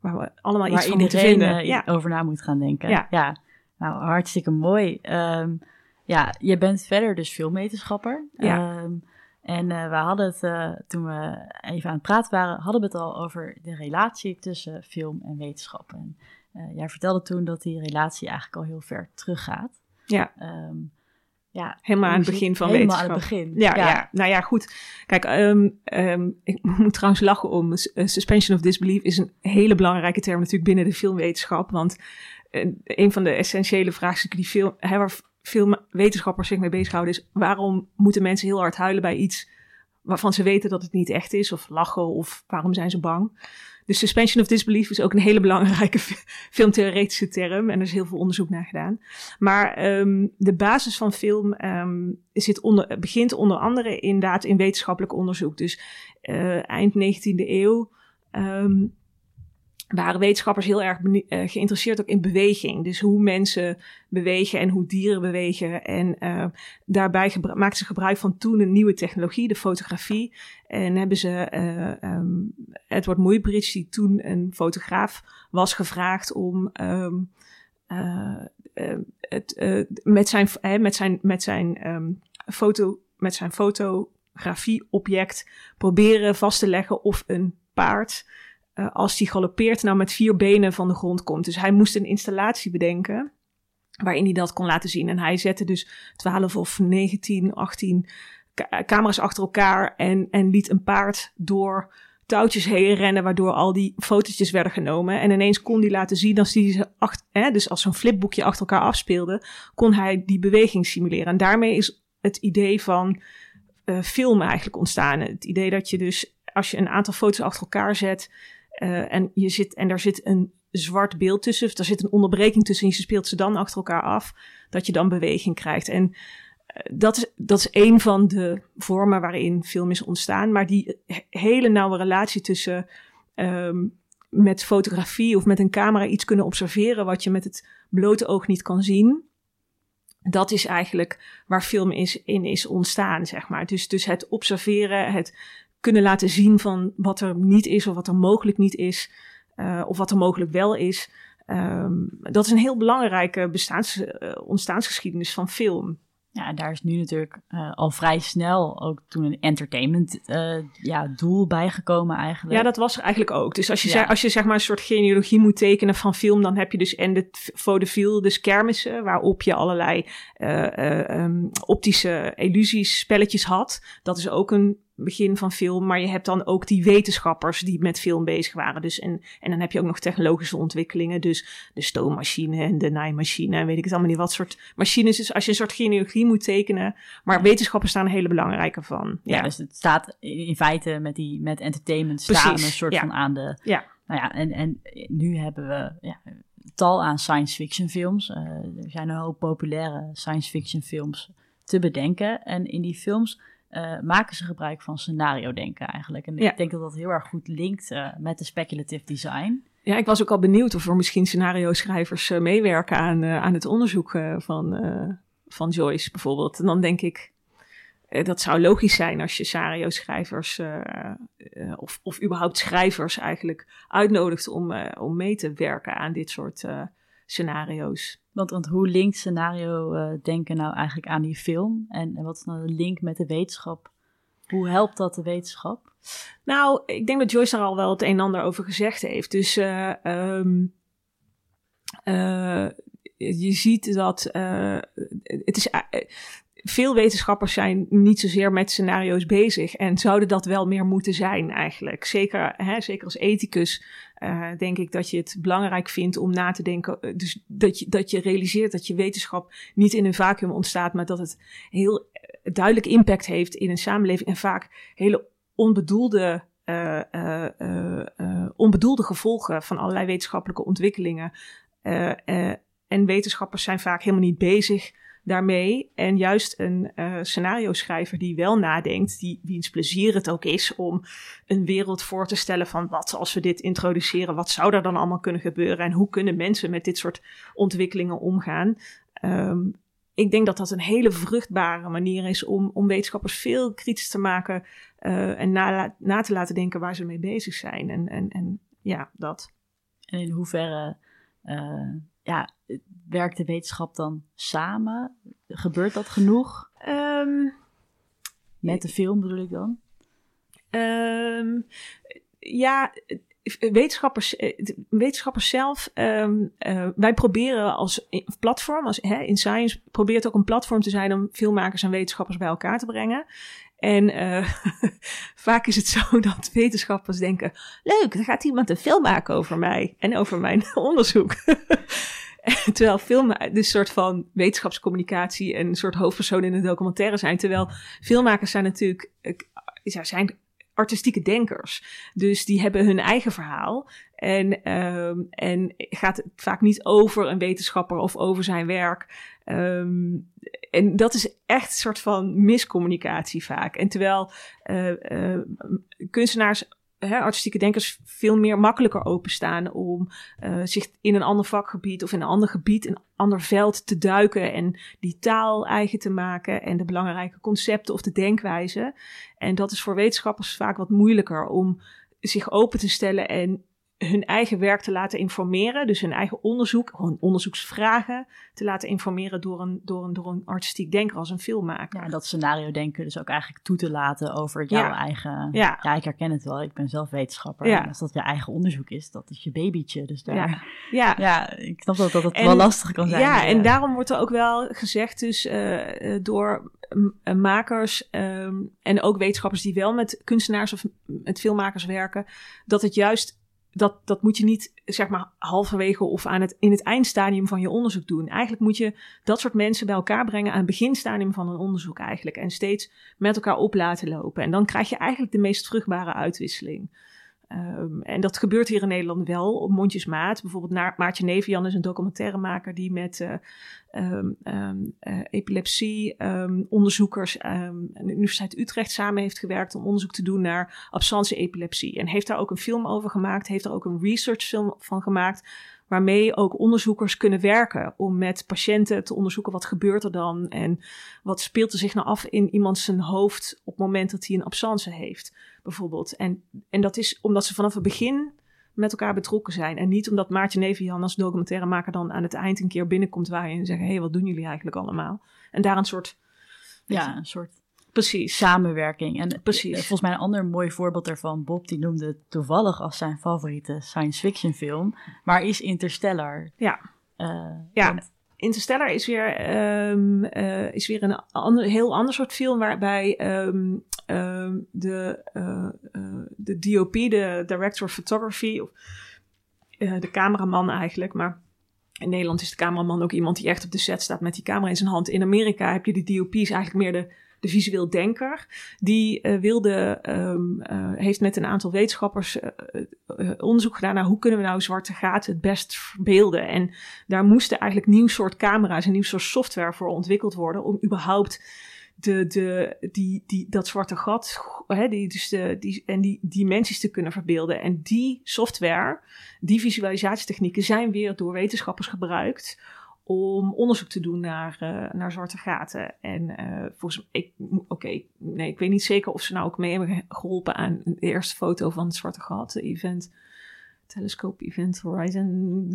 G: waar we allemaal
B: waar
G: iets van moeten vinden. ja.
B: over na moet gaan denken.
G: Ja.
B: ja. Nou, hartstikke mooi. Um, ja, je bent verder dus filmwetenschapper.
G: Ja.
B: Um, en uh, we hadden het, uh, toen we even aan het praten waren, hadden we het al over de relatie tussen film en wetenschap. En uh, jij vertelde toen dat die relatie eigenlijk al heel ver teruggaat.
G: Ja.
B: Um, ja
G: helemaal aan het begin van
B: helemaal
G: wetenschap.
B: aan het begin.
G: Ja, ja. ja. nou ja, goed. Kijk, um, um, ik moet trouwens lachen om. Uh, suspension of disbelief is een hele belangrijke term natuurlijk binnen de filmwetenschap. Want uh, een van de essentiële vraagstukken die veel, hè, waar veel wetenschappers zich mee bezighouden is... waarom moeten mensen heel hard huilen bij iets waarvan ze weten dat het niet echt is? Of lachen, of waarom zijn ze bang? Dus suspension of disbelief is ook een hele belangrijke filmtheoretische term. En er is heel veel onderzoek naar gedaan. Maar um, de basis van film um, zit onder, begint onder andere inderdaad in wetenschappelijk onderzoek. Dus uh, eind 19e eeuw um, waren wetenschappers heel erg uh, geïnteresseerd ook in beweging. Dus hoe mensen bewegen en hoe dieren bewegen. En uh, daarbij maakten ze gebruik van toen een nieuwe technologie, de fotografie. En hebben ze uh, um, Edward Muybridge, die toen een fotograaf was, gevraagd om um, het, met zijn, met zijn, met zijn um, foto, met zijn fotografieobject proberen vast te leggen of een paard uh, als die galoppeert nou met vier benen van de grond komt. Dus hij moest een installatie bedenken waarin hij dat kon laten zien. En hij zette dus 12 of 19, 18 ca camera's achter elkaar en, en liet een paard door touwtjes heen rennen, waardoor al die fotootjes werden genomen. En ineens kon hij laten zien, als die hè, dus als zo'n flipboekje achter elkaar afspeelde, kon hij die beweging simuleren. En daarmee is het idee van uh, film eigenlijk ontstaan. Het idee dat je dus, als je een aantal foto's achter elkaar zet, Uh, en, je zit, en daar zit een zwart beeld tussen, er zit een onderbreking tussen en je speelt ze dan achter elkaar af, dat je dan beweging krijgt. En uh, dat, is, dat is een van de vormen waarin film is ontstaan, maar die hele nauwe relatie tussen um, met fotografie of met een camera iets kunnen observeren wat je met het blote oog niet kan zien. Dat is eigenlijk waar film is, in is ontstaan, zeg maar. Dus, dus het observeren, het kunnen laten zien van wat er niet is of wat er mogelijk niet is, uh, of wat er mogelijk wel is. Um, dat is een heel belangrijke bestaans, uh, ontstaansgeschiedenis van film.
B: Ja, en daar is nu natuurlijk uh, al vrij snel ook toen een entertainment ja, doel bijgekomen eigenlijk.
G: Ja, dat was er eigenlijk ook. Dus als je, ja. zeg, als je zeg maar een soort genealogie moet tekenen van film, dan heb je dus en de vaudeville, dus kermissen, waarop je allerlei um, optische illusies, spelletjes had. Dat is ook een begin van film. Maar je hebt dan ook die wetenschappers die met film bezig waren. Dus en, en dan heb je ook nog technologische ontwikkelingen. Dus de stoommachine en de naaimachine en weet ik het allemaal niet wat soort machines. Dus als je een soort genealogie moet tekenen. Maar wetenschappers staan een hele belangrijke van.
B: Ja,
G: Ja,
B: dus het staat in feite met, die, met entertainment staan een soort
G: ja.
B: van aan de...
G: Ja.
B: Nou ja, en, en nu hebben we ja, tal aan science fiction films. Eh, er zijn een hoop populaire science fiction films te bedenken. En in die films eh, maken ze gebruik van scenario denken eigenlijk. En
G: Ja.
B: ik denk dat dat heel erg goed linkt eh, met de speculative design.
G: Ja, ik was ook al benieuwd of er misschien scenario-schrijvers eh, meewerken aan, aan het onderzoek van, van Joyce bijvoorbeeld. En dan denk ik, dat zou logisch zijn als je scenario-schrijvers eh, eh, of, of überhaupt schrijvers eigenlijk uitnodigt om, om mee te werken aan dit soort scenario's.
B: Want, hoe linkt scenario eh, denken nou eigenlijk aan die film? En, wat is nou de link met de wetenschap? Hoe helpt dat de wetenschap?
G: Nou, ik denk dat Joyce daar al wel het een en ander over gezegd heeft. Dus eh, je ziet dat het is. Veel wetenschappers zijn niet zozeer met scenario's bezig en zouden dat wel meer moeten zijn eigenlijk. Zeker, hè, zeker als ethicus eh, denk ik dat je het belangrijk vindt om na te denken. eh, Dus dat je, dat je realiseert dat je wetenschap niet in een vacuüm ontstaat, maar dat het heel eh, duidelijk impact heeft in een samenleving en vaak hele onbedoelde, onbedoelde gevolgen van allerlei wetenschappelijke ontwikkelingen. En wetenschappers zijn vaak helemaal niet bezig daarmee. En juist een eh scenario-schrijver die wel nadenkt, die, wiens plezier het ook is om een wereld voor te stellen van wat als we dit introduceren, wat zou er dan allemaal kunnen gebeuren en hoe kunnen mensen met dit soort ontwikkelingen omgaan. Ehm, ik denk dat dat een hele vruchtbare manier is om, om wetenschappers veel kritisch te maken eh, en na, na te laten denken waar ze mee bezig zijn. En, en, en ja, dat.
B: En in hoeverre eh, ja, werkt de wetenschap dan samen? Gebeurt dat genoeg?
G: Ehm,
B: Met de film bedoel ik dan?
G: Ehm, ja, wetenschappers, eh, wetenschappers zelf, ehm, eh, wij proberen als platform, als hè, in Science, probeert ook een platform te zijn om filmmakers en wetenschappers bij elkaar te brengen. En eh, vaak is het zo dat wetenschappers denken: leuk, er gaat iemand een film maken over mij en over mijn onderzoek. Terwijl film dus soort van wetenschapscommunicatie en een soort hoofdpersoon in een documentaire zijn. Terwijl filmmakers zijn natuurlijk eh, zijn artistieke denkers. Dus die hebben hun eigen verhaal. En, ehm, en gaat het vaak niet over een wetenschapper of over zijn werk. Ehm, en dat is echt een soort van miscommunicatie vaak. En terwijl eh, eh, kunstenaars, artistieke denkers, veel meer makkelijker openstaan om eh, zich in een ander vakgebied of in een ander gebied, een ander veld te duiken en die taal eigen te maken en de belangrijke concepten of de denkwijze. En dat is voor wetenschappers vaak wat moeilijker om zich open te stellen en hun eigen werk te laten informeren. Dus hun eigen onderzoek, hun onderzoeksvragen te laten informeren door een, door een, door een artistiek denker als een filmmaker.
B: Ja, dat scenario denken dus ook eigenlijk toe te laten over jouw
G: Ja.
B: eigen...
G: Ja.
B: ja, ik herken het wel. Ik ben zelf wetenschapper.
G: Ja.
B: En als dat je eigen onderzoek is, dat is je babytje. Dus daar... Ja,
G: Ja, ja.
B: ik snap dat dat het
G: En-
B: wel lastig kan zijn.
G: Ja, en daarom wordt er ook wel gezegd, dus eh, eh, door eh, makers ehm, en ook wetenschappers die wel met kunstenaars of met filmmakers werken, dat het juist, dat, dat moet je niet zeg maar halverwege of aan het, in het eindstadium van je onderzoek doen. Eigenlijk moet je dat soort mensen bij elkaar brengen aan het beginstadium van een onderzoek eigenlijk. En steeds met elkaar op laten lopen. En dan krijg je eigenlijk de meest vruchtbare uitwisseling. Ehm, en dat gebeurt hier in Nederland wel op mondjesmaat. Bijvoorbeeld Maartje Nevian is een documentairemaker die met eh, epilepsie aan de Universiteit Utrecht samen heeft gewerkt om onderzoek te doen naar absence epilepsie. En heeft daar ook een film over gemaakt, heeft er ook een researchfilm van gemaakt, waarmee ook onderzoekers kunnen werken om met patiënten te onderzoeken wat gebeurt er dan en wat speelt er zich nou af in iemand zijn hoofd op het moment dat hij een absence heeft, bijvoorbeeld. En, en dat is omdat ze vanaf het begin met elkaar betrokken zijn. En niet omdat Maartje Nevian als documentairemaker dan aan het eind een keer binnenkomt waar je en zeggen, hé, hey, wat doen jullie eigenlijk allemaal? En daar een soort...
B: ja, een soort
G: Precies.
B: samenwerking. En
G: Precies.
B: eh, volgens mij een ander mooi voorbeeld daarvan, Bob, die noemde toevallig als zijn favoriete science fiction film, maar is Interstellar.
G: Ja.
B: Eh,
G: Ja.
B: want
G: Interstellar is weer, ehm, eh, is weer een ander, heel ander soort film waarbij ehm, ehm, de, uh, de DOP, de Director of Photography, of de cameraman eigenlijk, maar in Nederland is de cameraman ook iemand die echt op de set staat met die camera in zijn hand. In Amerika heb je de DOP's eigenlijk meer de de visueel denker, die uh, wilde, um, uh, heeft met een aantal wetenschappers uh, onderzoek gedaan naar hoe kunnen we nou zwarte gaten het best verbeelden. En daar moesten eigenlijk nieuw soort camera's en nieuw soort software voor ontwikkeld worden om überhaupt de, de, die, die, dat zwarte gat hè, die, dus de, die, en die dimensies te kunnen verbeelden. En die software, die visualisatietechnieken zijn weer door wetenschappers gebruikt om onderzoek te doen naar, uh, naar zwarte gaten. En uh, volgens mij, oké, nee, ik weet niet zeker of ze nou ook mee hebben geholpen aan de eerste foto van het zwarte gat, event. Telescope Event Horizon.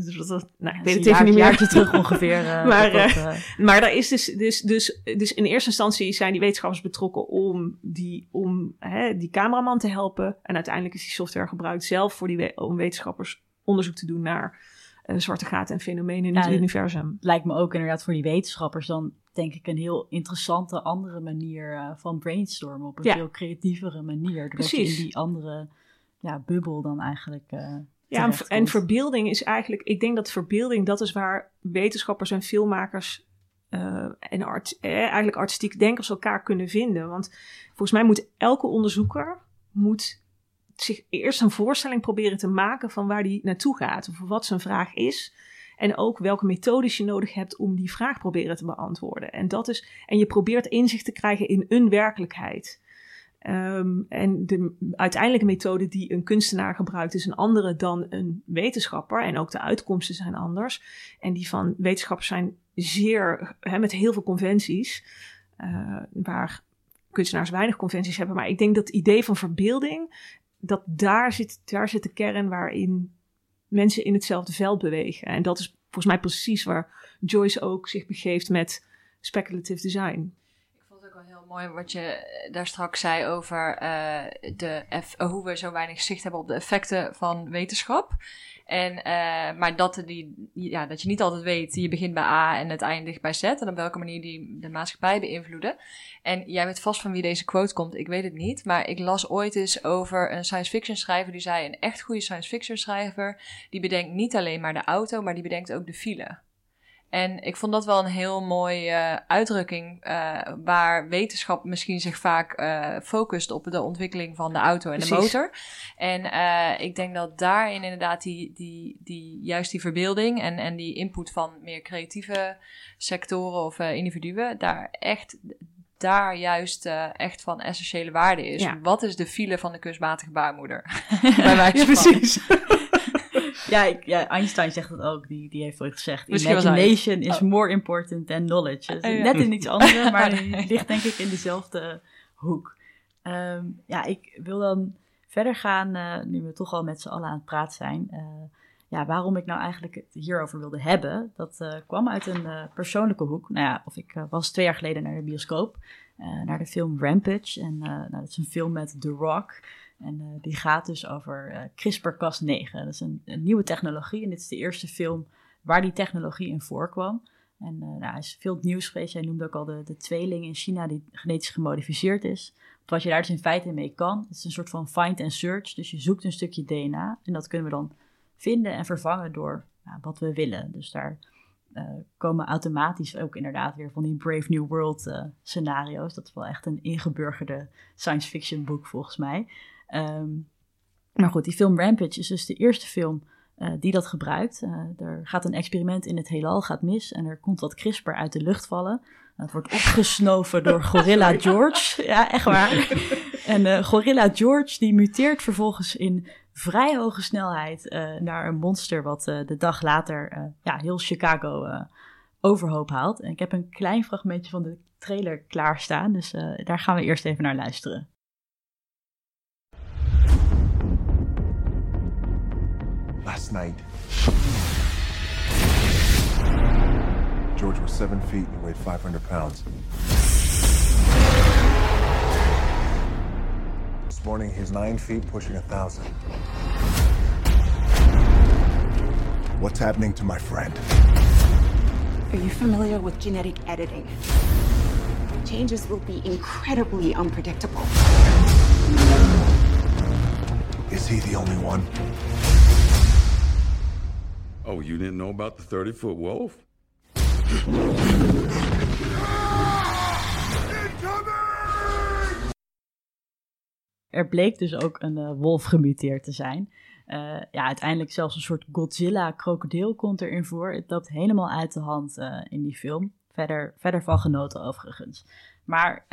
G: Nou, ik weet het even niet meer.
B: jaartje terug ongeveer. Uh,
G: maar, dat, maar daar is dus, dus, dus, dus in eerste instantie zijn die wetenschappers betrokken om die, om, hè, die cameraman te helpen. En uiteindelijk is die software gebruikt zelf voor die, om wetenschappers onderzoek te doen naar uh, zwarte gaten en fenomenen in het universum.
B: Lijkt me ook inderdaad voor die wetenschappers dan denk ik een heel interessante andere manier uh, van brainstormen op een veel creatievere manier. Doordat je in die andere ja, bubbel dan eigenlijk. Uh,
G: ja, en, en verbeelding is eigenlijk, ik denk dat verbeelding, dat is waar wetenschappers en filmmakers en art, eigenlijk artistiek denkers elkaar kunnen vinden. Want volgens mij moet elke onderzoeker moet zich eerst een voorstelling proberen te maken van waar die naartoe gaat. Of wat zijn vraag is. En ook welke methodes je nodig hebt om die vraag proberen te beantwoorden. En, dat is, en je probeert inzicht te krijgen in een werkelijkheid. Um, en de uiteindelijke methode die een kunstenaar gebruikt is een andere dan een wetenschapper. En ook de uitkomsten zijn anders. En die van wetenschappers zijn zeer, met heel veel conventies. Uh, waar kunstenaars weinig conventies hebben. Maar ik denk dat het idee van verbeelding dat daar zit, daar zit de kern waarin mensen in hetzelfde veld bewegen. En dat is volgens mij precies waar Joyce ook zich begeeft met speculative design.
D: Ik vond het ook wel heel mooi wat je daar straks zei over uh, de hoe we zo weinig zicht hebben op de effecten van wetenschap. En, maar dat, die, ja, dat je niet altijd weet, je begint bij A en het eindigt bij Z. En op welke manier die de maatschappij beïnvloeden. En jij weet vast van wie deze quote komt, ik weet het niet. Maar ik las ooit eens over een science fiction schrijver die zei: een echt goede science fiction schrijver, die bedenkt niet alleen maar de auto, maar die bedenkt ook de file. En ik vond dat wel een heel mooie uh, uitdrukking, uh, waar wetenschap misschien zich vaak uh, focust op de ontwikkeling van de auto en de motor. En ik denk dat daarin inderdaad die, die, die, juist die verbeelding en, en die input van meer creatieve sectoren of individuen, daar echt daar juist uh, echt van essentiële waarde is. Ja. Wat is de file van de kunstmatige baarmoeder?
B: Bij wijze ja, precies. ja, ik, ja, Einstein zegt dat ook. Die, die heeft ooit gezegd: Misschien Imagination is oh. more important than knowledge. Dus Net in iets anders, maar die ligt denk ik in dezelfde hoek. Um, ja, ik wil dan verder gaan, uh, nu we toch al met z'n allen aan het praten zijn. Uh, ja, waarom ik nou eigenlijk het hierover wilde hebben, dat uh, kwam uit een persoonlijke hoek. Nou ja, of ik was twee jaar geleden naar de bioscoop, naar de film Rampage. En nou, dat is een film met The Rock. En uh, die gaat dus over uh, CRISPR-Cas9. Dat is een, een, nieuwe technologie en dit is de eerste film waar die technologie in voorkwam. En uh, nou, is veel nieuws geweest. Jij noemde ook al de, de tweeling in China die genetisch gemodificeerd is. Wat je daar dus in feite mee kan, het is een soort van find and search. Dus je zoekt een stukje DNA en dat kunnen we dan vinden en vervangen door nou, wat we willen. Dus daar komen automatisch ook inderdaad weer van die Brave New World scenario's. Dat is wel echt een ingeburgerde science fiction boek volgens mij. Um, maar goed, die film Rampage is dus de eerste film uh, die dat gebruikt. Uh, er gaat een experiment in het heelal, gaat mis en er komt wat CRISPR uit de lucht vallen. Het wordt opgesnoven door Gorilla George. Ja, echt waar. En uh, Gorilla George die muteert vervolgens in vrij hoge snelheid naar een monster wat de dag later ja, heel Chicago overhoop haalt. En ik heb een klein fragmentje van de trailer klaarstaan, dus daar gaan we eerst even naar luisteren. Last night. George was seven feet and weighed 500 pounds. This morning, he's nine feet, pushing a thousand. What's happening to my friend?
H: Are you familiar with genetic editing? Changes will be incredibly unpredictable.
I: Is he the only one?
J: Oh, you didn't know about the 30 foot wolf?
B: Er bleek dus ook een uh, wolf gemuteerd te zijn. Uh, ja, uiteindelijk zelfs een soort Godzilla-krokodil komt erin voor. Het loopt helemaal uit de hand uh, in die film. Verder, verder van genoten overigens. Maar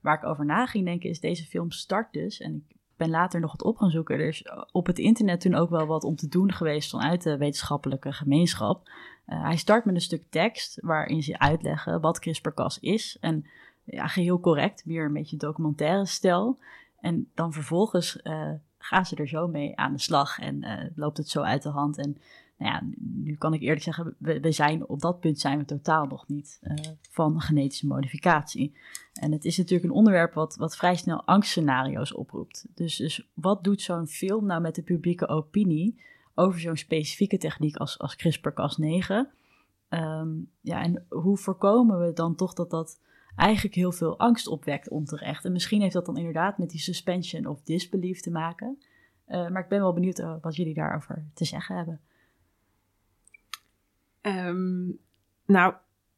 B: waar ik over na ging denken is, deze film start dus, en ik ben later nog het op gaan zoeken. Er is op het internet toen ook wel wat om te doen geweest vanuit de wetenschappelijke gemeenschap. hij start met een stuk tekst waarin ze uitleggen wat CRISPR-Cas is. En ja, geheel correct, weer een beetje documentaire stijl. En dan vervolgens uh, gaan ze er zo mee aan de slag en uh, loopt het zo uit de hand. En nou ja, nu kan ik eerlijk zeggen, we, zijn op dat punt zijn we totaal nog niet uh, van genetische modificatie. En het is natuurlijk een onderwerp wat, wat vrij snel angstscenario's oproept. Dus, dus wat doet zo'n film nou met de publieke opinie over zo'n specifieke techniek als, als CRISPR-Cas9? Um, ja, en hoe voorkomen we dan toch dat dat eigenlijk heel veel angst opwekt onterecht. En misschien heeft dat dan inderdaad met die suspension of disbelief te maken. Uh, maar ik ben wel benieuwd uh, wat jullie daarover te zeggen hebben.
G: Um, nou,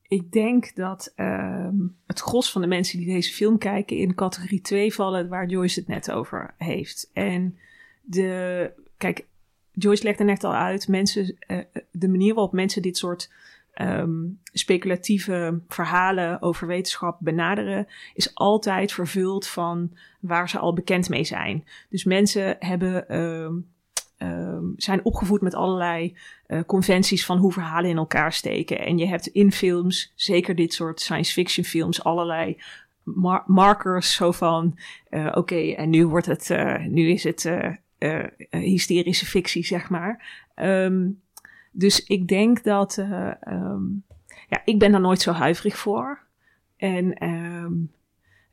G: ik denk dat um, het gros van de mensen die deze film kijken in categorie 2 vallen, waar Joyce het net over heeft. En de, kijk, Joyce legt er net al uit, mensen, uh, de manier waarop mensen dit soort um, speculatieve verhalen over wetenschap benaderen, is altijd vervuld van waar ze al bekend mee zijn. Dus mensen hebben, um, zijn opgevoed met allerlei uh, conventies van hoe verhalen in elkaar steken. En je hebt in films, zeker dit soort science fiction films, allerlei mar markers zo van, uh, oké, en nu wordt het, uh, nu is het hysterische fictie, zeg maar. Um, dus ik denk dat, um, ja, ik ben daar nooit zo huiverig voor. En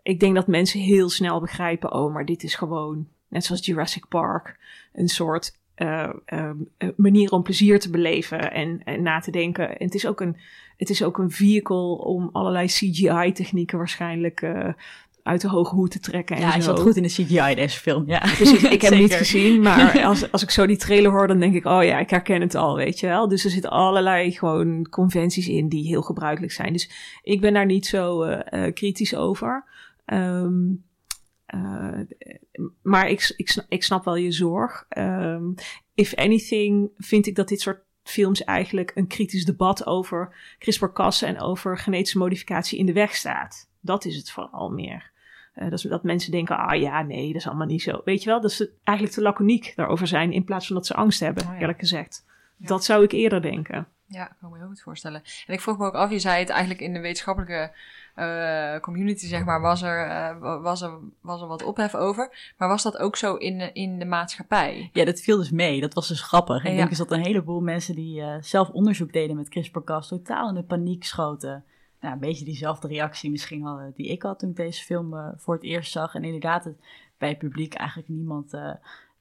G: ik denk dat mensen heel snel begrijpen, oh, maar dit is gewoon, net zoals Jurassic Park, een soort uh, um, manier om plezier te beleven en, en na te denken. En het is ook een, het is ook een vehicle om allerlei CGI-technieken waarschijnlijk uh, uit de hoge hoed te trekken. En
B: ja,
G: hij
B: zat goed in de CGI deze film. Ja.
G: Precies, ik heb hem niet gezien, maar als, als ik zo die trailer hoor, dan denk ik, oh ja, ik herken het al, weet je wel. Dus er zitten allerlei gewoon conventies in die heel gebruikelijk zijn. Dus ik ben daar niet zo uh, kritisch over. Um, uh, maar ik, ik, ik snap wel je zorg. Um, if anything, vind ik dat dit soort films eigenlijk een kritisch debat over CRISPR-Cas en over genetische modificatie in de weg staat. Dat is het vooral meer. Uh, dat, dat mensen denken, ah ja, nee, dat is allemaal niet zo. Weet je wel, dat ze eigenlijk te laconiek daarover zijn in plaats van dat ze angst hebben, oh, ja. eerlijk gezegd. Ja. Dat zou ik eerder denken.
D: Ja, ik kan me heel goed voorstellen. En ik vroeg me ook af, je zei het eigenlijk in de wetenschappelijke uh, community, zeg maar, was er, uh, was, er, was er wat ophef over. Maar was dat ook zo in, in de maatschappij?
B: Ja, dat viel dus mee. Dat was dus grappig. Ja, ik denk dus dat een heleboel mensen die uh, zelf onderzoek deden met CRISPR-Cas totaal in de paniek schoten nou, een beetje diezelfde reactie misschien al die ik had toen ik deze film voor het eerst zag. En inderdaad, het, bij het publiek eigenlijk niemand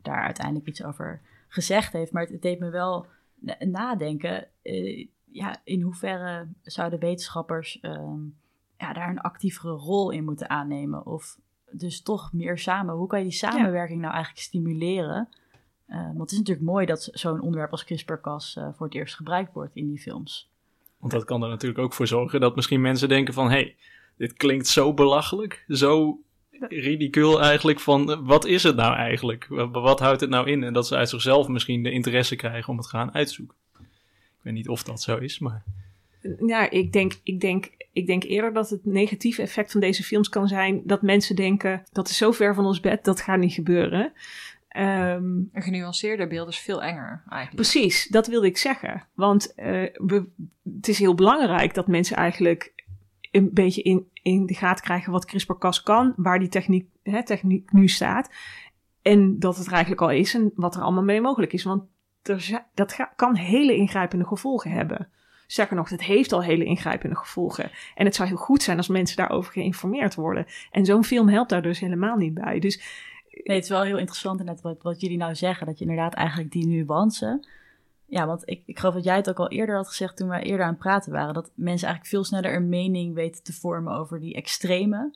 B: daar uiteindelijk iets over gezegd heeft. Maar het, het deed me wel nadenken. Uh, ja, in hoeverre zouden wetenschappers um, ja, daar een actievere rol in moeten aannemen? Of dus toch meer samen. Hoe kan je die samenwerking ja. nou eigenlijk stimuleren? want het is natuurlijk mooi dat zo'n onderwerp als CRISPR-Cas voor het eerst gebruikt wordt in die films.
C: Want dat kan er natuurlijk ook voor zorgen dat misschien mensen denken van... hé, hey, dit klinkt zo belachelijk, zo ridicuul eigenlijk van... wat is het nou eigenlijk? Wat houdt het nou in? En dat ze uit zichzelf misschien de interesse krijgen om het te gaan uitzoeken. Ik weet niet of dat zo is, maar...
G: Ja, ik denk, ik, denk, ik denk eerder dat het negatieve effect van deze films kan zijn... dat mensen denken, dat is zo ver van ons bed, dat gaat niet gebeuren...
D: Um, een genuanceerder beeld is veel enger eigenlijk.
G: Precies, dat wilde ik zeggen. Want uh, we, het is heel belangrijk dat mensen eigenlijk een beetje in, in de gaten krijgen wat CRISPR-Cas kan, waar die techniek, hè, techniek nu staat. En dat het eigenlijk al is en wat er allemaal mee mogelijk is. Want dat kan hele ingrijpende gevolgen hebben. Sterker nog, het heeft al hele ingrijpende gevolgen. En het zou heel goed zijn als mensen daarover geïnformeerd worden. En zo'n film helpt daar dus helemaal niet bij. Dus
B: Nee, het is wel heel interessant net wat, wat jullie nou zeggen. Dat je inderdaad eigenlijk die nuance... Ja, want ik, ik geloof dat jij het ook al eerder had gezegd toen wij eerder aan het praten waren. Dat mensen eigenlijk veel sneller een mening weten te vormen over die extreme.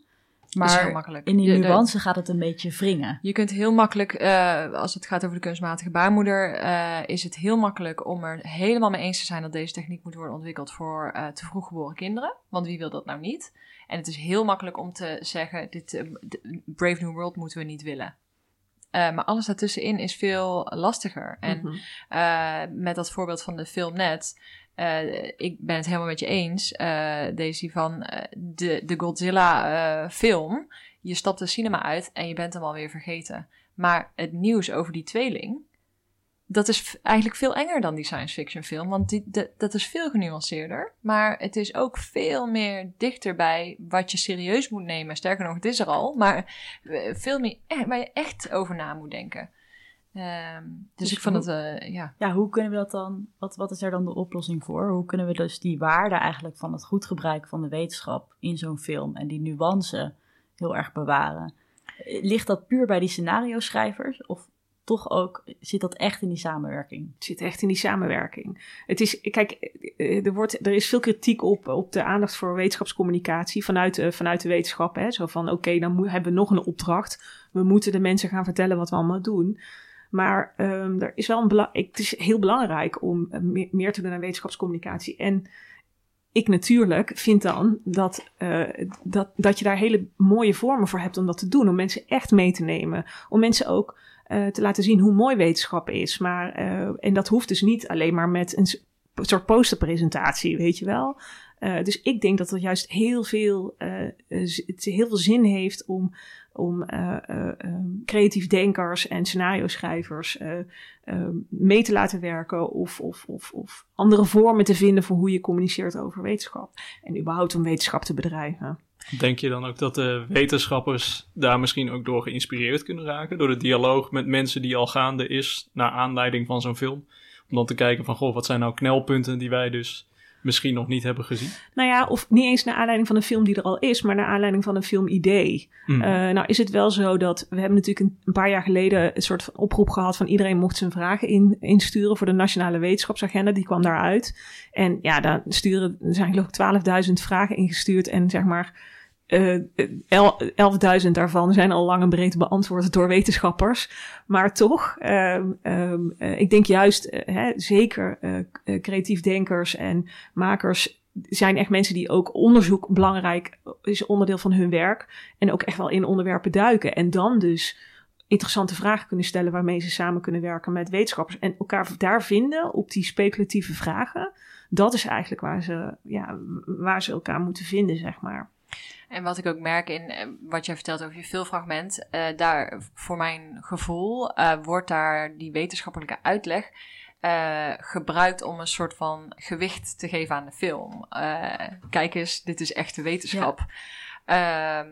B: Maar in die nuance gaat het een beetje wringen.
D: Je kunt heel makkelijk, uh, als het gaat over de kunstmatige baarmoeder, uh, is het heel makkelijk om er helemaal mee eens te zijn dat deze techniek moet worden ontwikkeld voor uh, te vroeg geboren kinderen. Want wie wil dat nou niet? En het is heel makkelijk om te zeggen, dit Brave New World moeten we niet willen. Uh, maar alles daartussenin is veel lastiger. En mm -hmm. met dat voorbeeld van de film net, uh, ik ben het helemaal met je eens, deze van de, de Godzilla film. Je stapt de cinema uit en je bent hem alweer vergeten. Maar het nieuws over die tweeling, dat is eigenlijk veel enger dan die science fiction film. Want die, dat is veel genuanceerder. Maar het is ook veel meer dichter bij wat je serieus moet nemen. Sterker nog, het is er al. Maar eh, veel meer eh, waar je echt over na moet denken. Um, dus, dus, ik vond het, uh, ja.
B: Ja, hoe kunnen we dat dan, wat, wat is er dan de oplossing voor? Hoe kunnen we dus die waarde eigenlijk van het goed gebruik van de wetenschap in zo'n film en die nuance heel erg bewaren? Ligt dat puur bij die scenario schrijvers? Of toch ook zit dat echt in die samenwerking?
G: Het zit echt in die samenwerking. Het is, kijk, eh, er, wordt, er is veel kritiek op, op de aandacht voor wetenschapscommunicatie vanuit, uh, vanuit de wetenschap. Hè? Zo van, oké, dan hebben we nog een opdracht. We moeten de mensen gaan vertellen wat we allemaal doen. Maar um, er is wel een het is heel belangrijk om eh, meer, te doen aan wetenschapscommunicatie. En ik natuurlijk vind dan dat, dat, dat je daar hele mooie vormen voor hebt om dat te doen. Om mensen echt mee te nemen. Om mensen ook uh, te laten zien hoe mooi wetenschap is. Maar, uh, en dat hoeft dus niet alleen maar met een soort posterpresentatie, weet je wel. Uh, dus ik denk dat het juist heel veel, heel veel zin heeft om, om um, creatief denkers en scenario schrijvers mee te laten werken of, of, of, of andere vormen te vinden voor hoe je communiceert over wetenschap. En überhaupt om wetenschap te bedrijven.
C: Denk je dan ook dat de wetenschappers daar misschien ook door geïnspireerd kunnen raken? Door de dialoog met mensen die al gaande is, naar aanleiding van zo'n film? Om dan te kijken van, goh, wat zijn nou knelpunten die wij dus misschien nog niet hebben gezien?
G: Nou ja, of niet eens naar aanleiding van een film die er al is, maar naar aanleiding van een filmidee. Mm. Uh, nou is het wel zo dat, we hebben natuurlijk een, een, paar jaar geleden een soort van oproep gehad van iedereen mocht zijn vragen in, insturen voor de Nationale Wetenschapsagenda. Die kwam daaruit. En ja, daar sturen, er zijn geloof ik 12.000 vragen ingestuurd en zeg maar uh, eh, 11.000 daarvan zijn al lang en breed beantwoord door wetenschappers. Maar toch, uh, uh, ik denk juist, uh, hè, zeker creatief denkers en makers zijn echt mensen die ook onderzoek belangrijk is onderdeel van hun werk. En ook echt wel in onderwerpen duiken. En dan dus interessante vragen kunnen stellen waarmee ze samen kunnen werken met wetenschappers. En elkaar daar vinden op die speculatieve vragen. Dat is eigenlijk waar ze, ja, waar ze elkaar moeten vinden, zeg maar.
D: En wat ik ook merk in eh, wat jij vertelt over je filmfragment, uh, daar voor mijn gevoel uh, wordt daar die wetenschappelijke uitleg uh, gebruikt om een soort van gewicht te geven aan de film. kijk eens, dit is echte wetenschap. Ja. Ehm,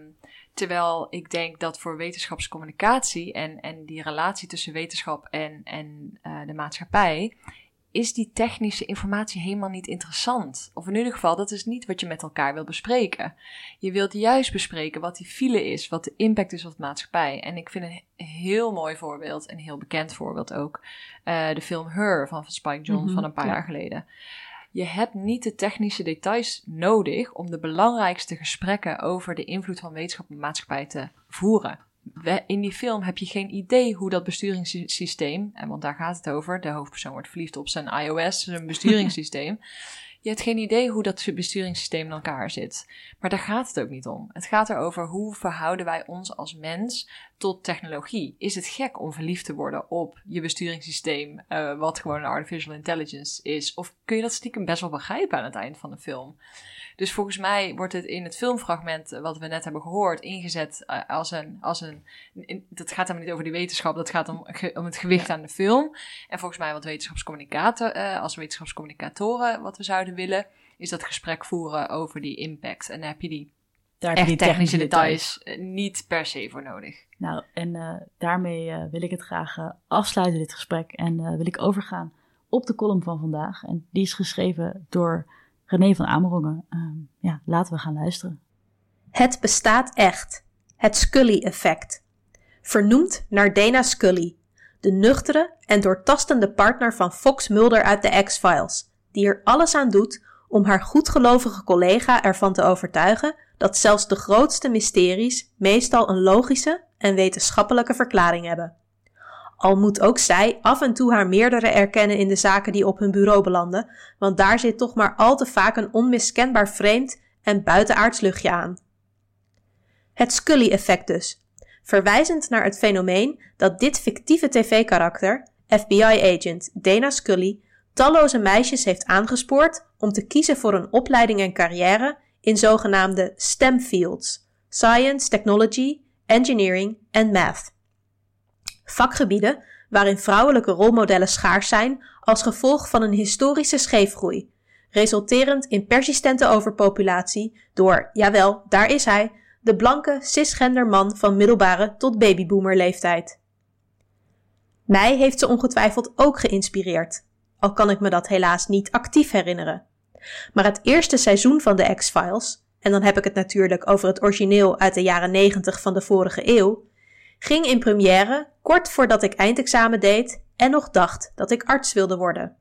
D: terwijl ik denk dat voor wetenschapscommunicatie en, en die relatie tussen wetenschap en, en de maatschappij is die technische informatie helemaal niet interessant. Of in ieder geval, dat is niet wat je met elkaar wil bespreken. Je wilt juist bespreken wat die file is, wat de impact is op de maatschappij. En ik vind een heel mooi voorbeeld, een heel bekend voorbeeld ook, uh, de film Her van Spike Jonze mhm, van een paar jaar geleden. Je hebt niet de technische details nodig om de belangrijkste gesprekken over de invloed van wetenschap en maatschappij te voeren in die film heb je geen idee hoe dat besturingssysteem, en want daar gaat het over, de hoofdpersoon wordt verliefd op zijn iOS, zijn besturingssysteem. je hebt geen idee hoe dat besturingssysteem in elkaar zit. Maar daar gaat het ook niet om. Het gaat erover hoe verhouden wij ons als mens tot technologie. Is het gek om verliefd te worden op je besturingssysteem, uh, wat gewoon een artificial intelligence is? Of kun je dat stiekem best wel begrijpen aan het eind van de film? Dus volgens mij wordt het in het filmfragment eh, wat we net hebben gehoord ingezet uh, als een. Als een dat gaat helemaal niet over die wetenschap, dat gaat om, om het gewicht aan de film. En volgens mij wat wetenschapscommunicator, uh, als wetenschapscommunicatoren wat we zouden willen, is dat gesprek voeren over die impact. En dan heb je die daar echt die technische, details, niet per se voor nodig.
B: Nou, en daarmee wil ik het graag afsluiten, dit gesprek. En wil ik overgaan op de column van vandaag. En die is geschreven door René van Amerongen. Uh, ja, laten we gaan luisteren.
K: Het bestaat echt. Het Scully-effect. Vernoemd naar Dana Scully, de nuchtere en doortastende partner van Fox Mulder uit de X-Files, die er alles aan doet om haar goedgelovige collega ervan te overtuigen dat zelfs de grootste mysteries meestal een logische en wetenschappelijke verklaring hebben. Al moet ook zij af en toe haar meerdere erkennen in de zaken die op hun bureau belanden, want daar zit toch maar al te vaak een onmiskenbaar vreemd en buitenaards luchtje aan. Het Scully-effect dus, verwijzend naar het fenomeen dat dit fictieve tv-karakter, FBI-agent Dana Scully, talloze meisjes heeft aangespoord om te kiezen voor een opleiding en carrière in zogenaamde STEM fields: Science, Technology, Engineering en Math. Vakgebieden waarin vrouwelijke rolmodellen schaars zijn als gevolg van een historische scheefgroei, resulterend in persistente overpopulatie door, jawel, daar is hij, de blanke cisgender man van middelbare tot babyboomer leeftijd. Mij heeft ze ongetwijfeld ook geïnspireerd, al kan ik me dat helaas niet actief herinneren. Maar het eerste seizoen van de X-Files, en dan heb ik het natuurlijk over het origineel uit de jaren 90 van de vorige eeuw, ging in première kort voordat ik eindexamen deed en nog dacht dat ik arts wilde worden.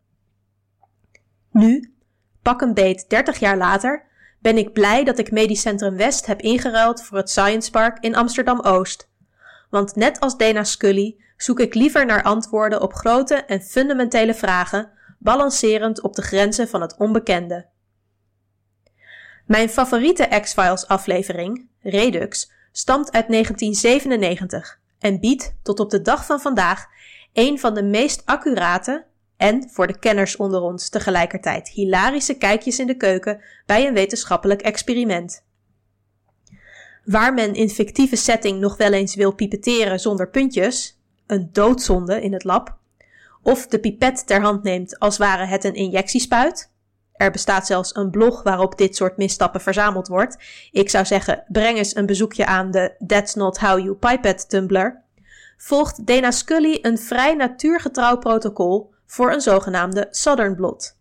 K: Nu, pak een beet 30 jaar later, ben ik blij dat ik Medisch Centrum West heb ingeruild voor het Science Park in Amsterdam Oost. Want net als Dana Scully zoek ik liever naar antwoorden op grote en fundamentele vragen, balancerend op de grenzen van het onbekende. Mijn favoriete X-Files aflevering, Redux, stamt uit 1997 en biedt tot op de dag van vandaag een van de meest accurate en voor de kenners onder ons tegelijkertijd hilarische kijkjes in de keuken bij een wetenschappelijk experiment. Waar men in fictieve setting nog wel eens wil pipeteren zonder puntjes, een doodzonde in het lab, of de pipet ter hand neemt als ware het een injectiespuit. Er bestaat zelfs een blog waarop dit soort misstappen verzameld wordt. Ik zou zeggen, breng eens een bezoekje aan de That's Not How You Pipette Tumblr. Volgt Dana Scully een vrij natuurgetrouw protocol voor een zogenaamde Southern Blot.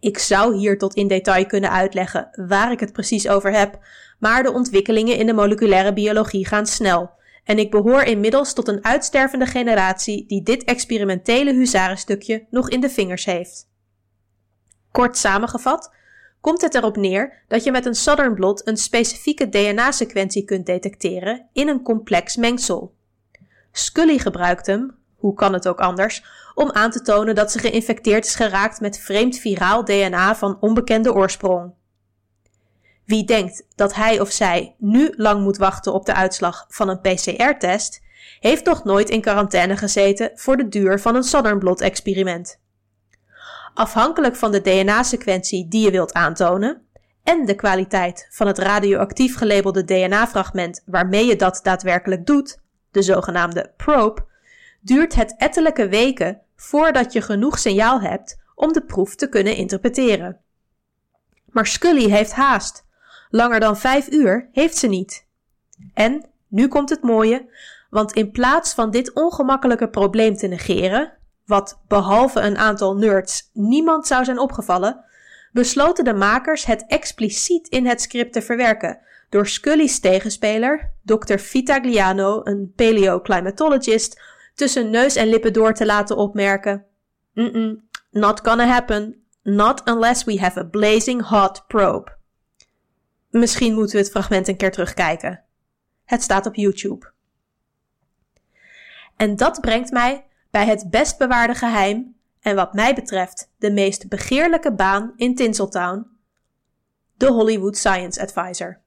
K: Ik zou hier tot in detail kunnen uitleggen waar ik het precies over heb, maar de ontwikkelingen in de moleculaire biologie gaan snel. En ik behoor inmiddels tot een uitstervende generatie die dit experimentele huzarenstukje nog in de vingers heeft. Kort samengevat, komt het erop neer dat je met een Southern Blot een specifieke DNA-sequentie kunt detecteren in een complex mengsel. Scully gebruikt hem, hoe kan het ook anders, om aan te tonen dat ze geïnfecteerd is geraakt met vreemd viraal DNA van onbekende oorsprong. Wie denkt dat hij of zij nu lang moet wachten op de uitslag van een PCR-test, heeft nog nooit in quarantaine gezeten voor de duur van een Southern Blot-experiment. Afhankelijk van de DNA-sequentie die je wilt aantonen en de kwaliteit van het radioactief gelabelde DNA-fragment waarmee je dat daadwerkelijk doet, de zogenaamde probe, duurt het ettelijke weken voordat je genoeg signaal hebt om de proef te kunnen interpreteren. Maar Scully heeft haast. Langer dan vijf uur heeft ze niet. En, nu komt het mooie, want in plaats van dit ongemakkelijke probleem te negeren, wat behalve een aantal nerds niemand zou zijn opgevallen, besloten de makers het expliciet in het script te verwerken door Scully's tegenspeler, Dr. Vitagliano, een paleoclimatologist, tussen neus en lippen door te laten opmerken: mm, not gonna happen. Not unless we have a blazing hot probe. Misschien moeten we het fragment een keer terugkijken. Het staat op YouTube. En dat brengt mij bij het best bewaarde geheim en wat mij betreft de meest begeerlijke baan in Tinseltown: de Hollywood Science Advisor.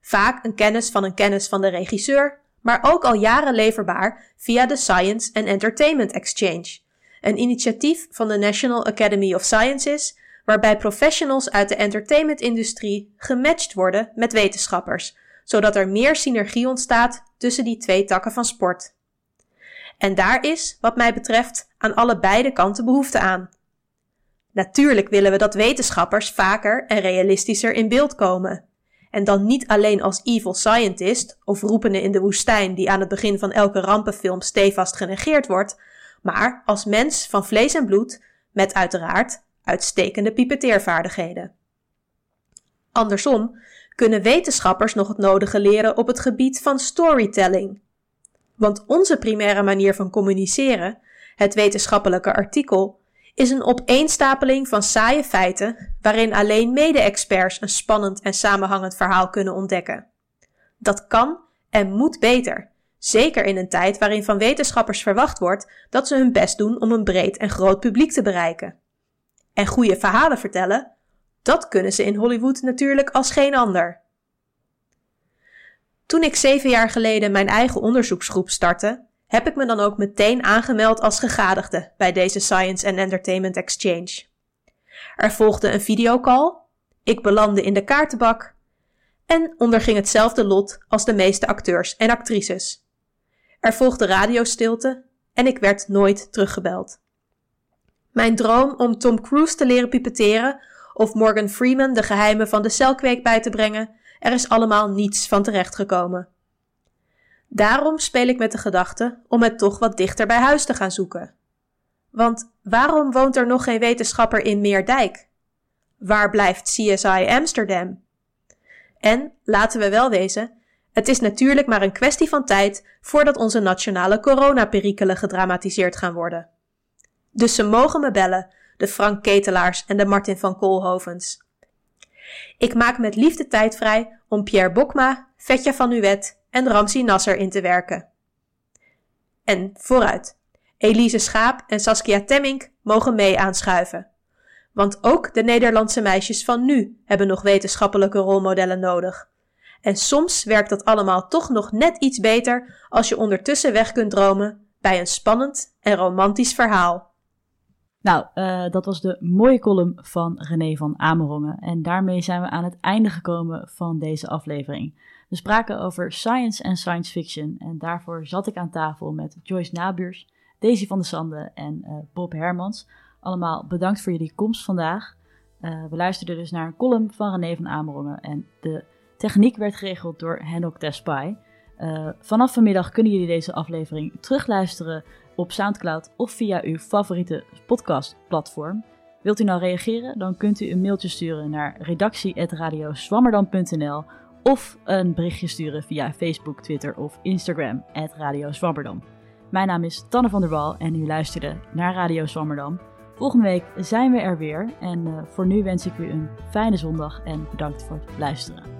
K: Vaak een kennis van een kennis van de regisseur, maar ook al jaren leverbaar via de Science and Entertainment Exchange, een initiatief van de National Academy of Sciences waarbij professionals uit de entertainmentindustrie gematcht worden met wetenschappers, zodat er meer synergie ontstaat tussen die twee takken van sport. En daar is, wat mij betreft, aan allebei kanten behoefte aan. Natuurlijk willen we dat wetenschappers vaker en realistischer in beeld komen. En dan niet alleen als evil scientist of roepende in de woestijn die aan het begin van elke rampenfilm stevast genegeerd wordt, maar als mens van vlees en bloed met uiteraard uitstekende pipeteervaardigheden. Andersom kunnen wetenschappers nog het nodige leren op het gebied van storytelling. Want onze primaire manier van communiceren, het wetenschappelijke artikel, is een opeenstapeling van saaie feiten waarin alleen mede-experts een spannend en samenhangend verhaal kunnen ontdekken. Dat kan en moet beter, zeker in een tijd waarin van wetenschappers verwacht wordt dat ze hun best doen om een breed en groot publiek te bereiken. En goede verhalen vertellen, dat kunnen ze in Hollywood natuurlijk als geen ander. Toen ik zeven jaar geleden mijn eigen onderzoeksgroep startte, heb ik me dan ook meteen aangemeld als gegadigde bij deze Science and Entertainment Exchange. Er volgde een videocall, ik belandde in de kaartenbak en onderging hetzelfde lot als de meeste acteurs en actrices. Er volgde radiostilte en ik werd nooit teruggebeld. Mijn droom om Tom Cruise te leren pipetteren of Morgan Freeman de geheimen van de celkweek bij te brengen, er is allemaal niets van terechtgekomen. Daarom speel ik met de gedachte om het toch wat dichter bij huis te gaan zoeken. Want waarom woont er nog geen wetenschapper in Meerdijk? Waar blijft CSI Amsterdam? En, laten we wel wezen, het is natuurlijk maar een kwestie van tijd voordat onze nationale coronaperikelen gedramatiseerd gaan worden. Dus ze mogen me bellen, de Frank Ketelaars en de Martin van Koolhovens. Ik maak met liefde tijd vrij om Pierre Bokma, Vetja van Uwet en Ramsi Nasser in te werken. En vooruit. Elise Schaap en Saskia Temmink mogen mee aanschuiven. Want ook de Nederlandse meisjes van nu hebben nog wetenschappelijke rolmodellen nodig. En soms werkt dat allemaal toch nog net iets beter als je ondertussen weg kunt dromen bij een spannend en romantisch verhaal.
B: Nou, uh, dat was de mooie column van René van Amerongen. En daarmee zijn we aan het einde gekomen van deze aflevering. We spraken over science en science fiction. En daarvoor zat ik aan tafel met Joyce Nabuurs, Daisy van der Sande en uh, Bob Hermans. Allemaal bedankt voor jullie komst vandaag. Uh, we luisterden dus naar een column van René van Amerongen. En de techniek werd geregeld door Henok Despai. vanaf vanmiddag kunnen jullie deze aflevering terugluisteren op Soundcloud of via uw favoriete podcastplatform. Wilt u nou reageren? Dan kunt u een mailtje sturen naar redactie.radioswammerdam.nl of een berichtje sturen via Facebook, Twitter of Instagram Radio Zwammerdam. Mijn naam is Tanne van der Wal en u luisterde naar Radio Zwammerdam. Volgende week zijn we er weer en uh, voor nu wens ik u een fijne zondag en bedankt voor het luisteren.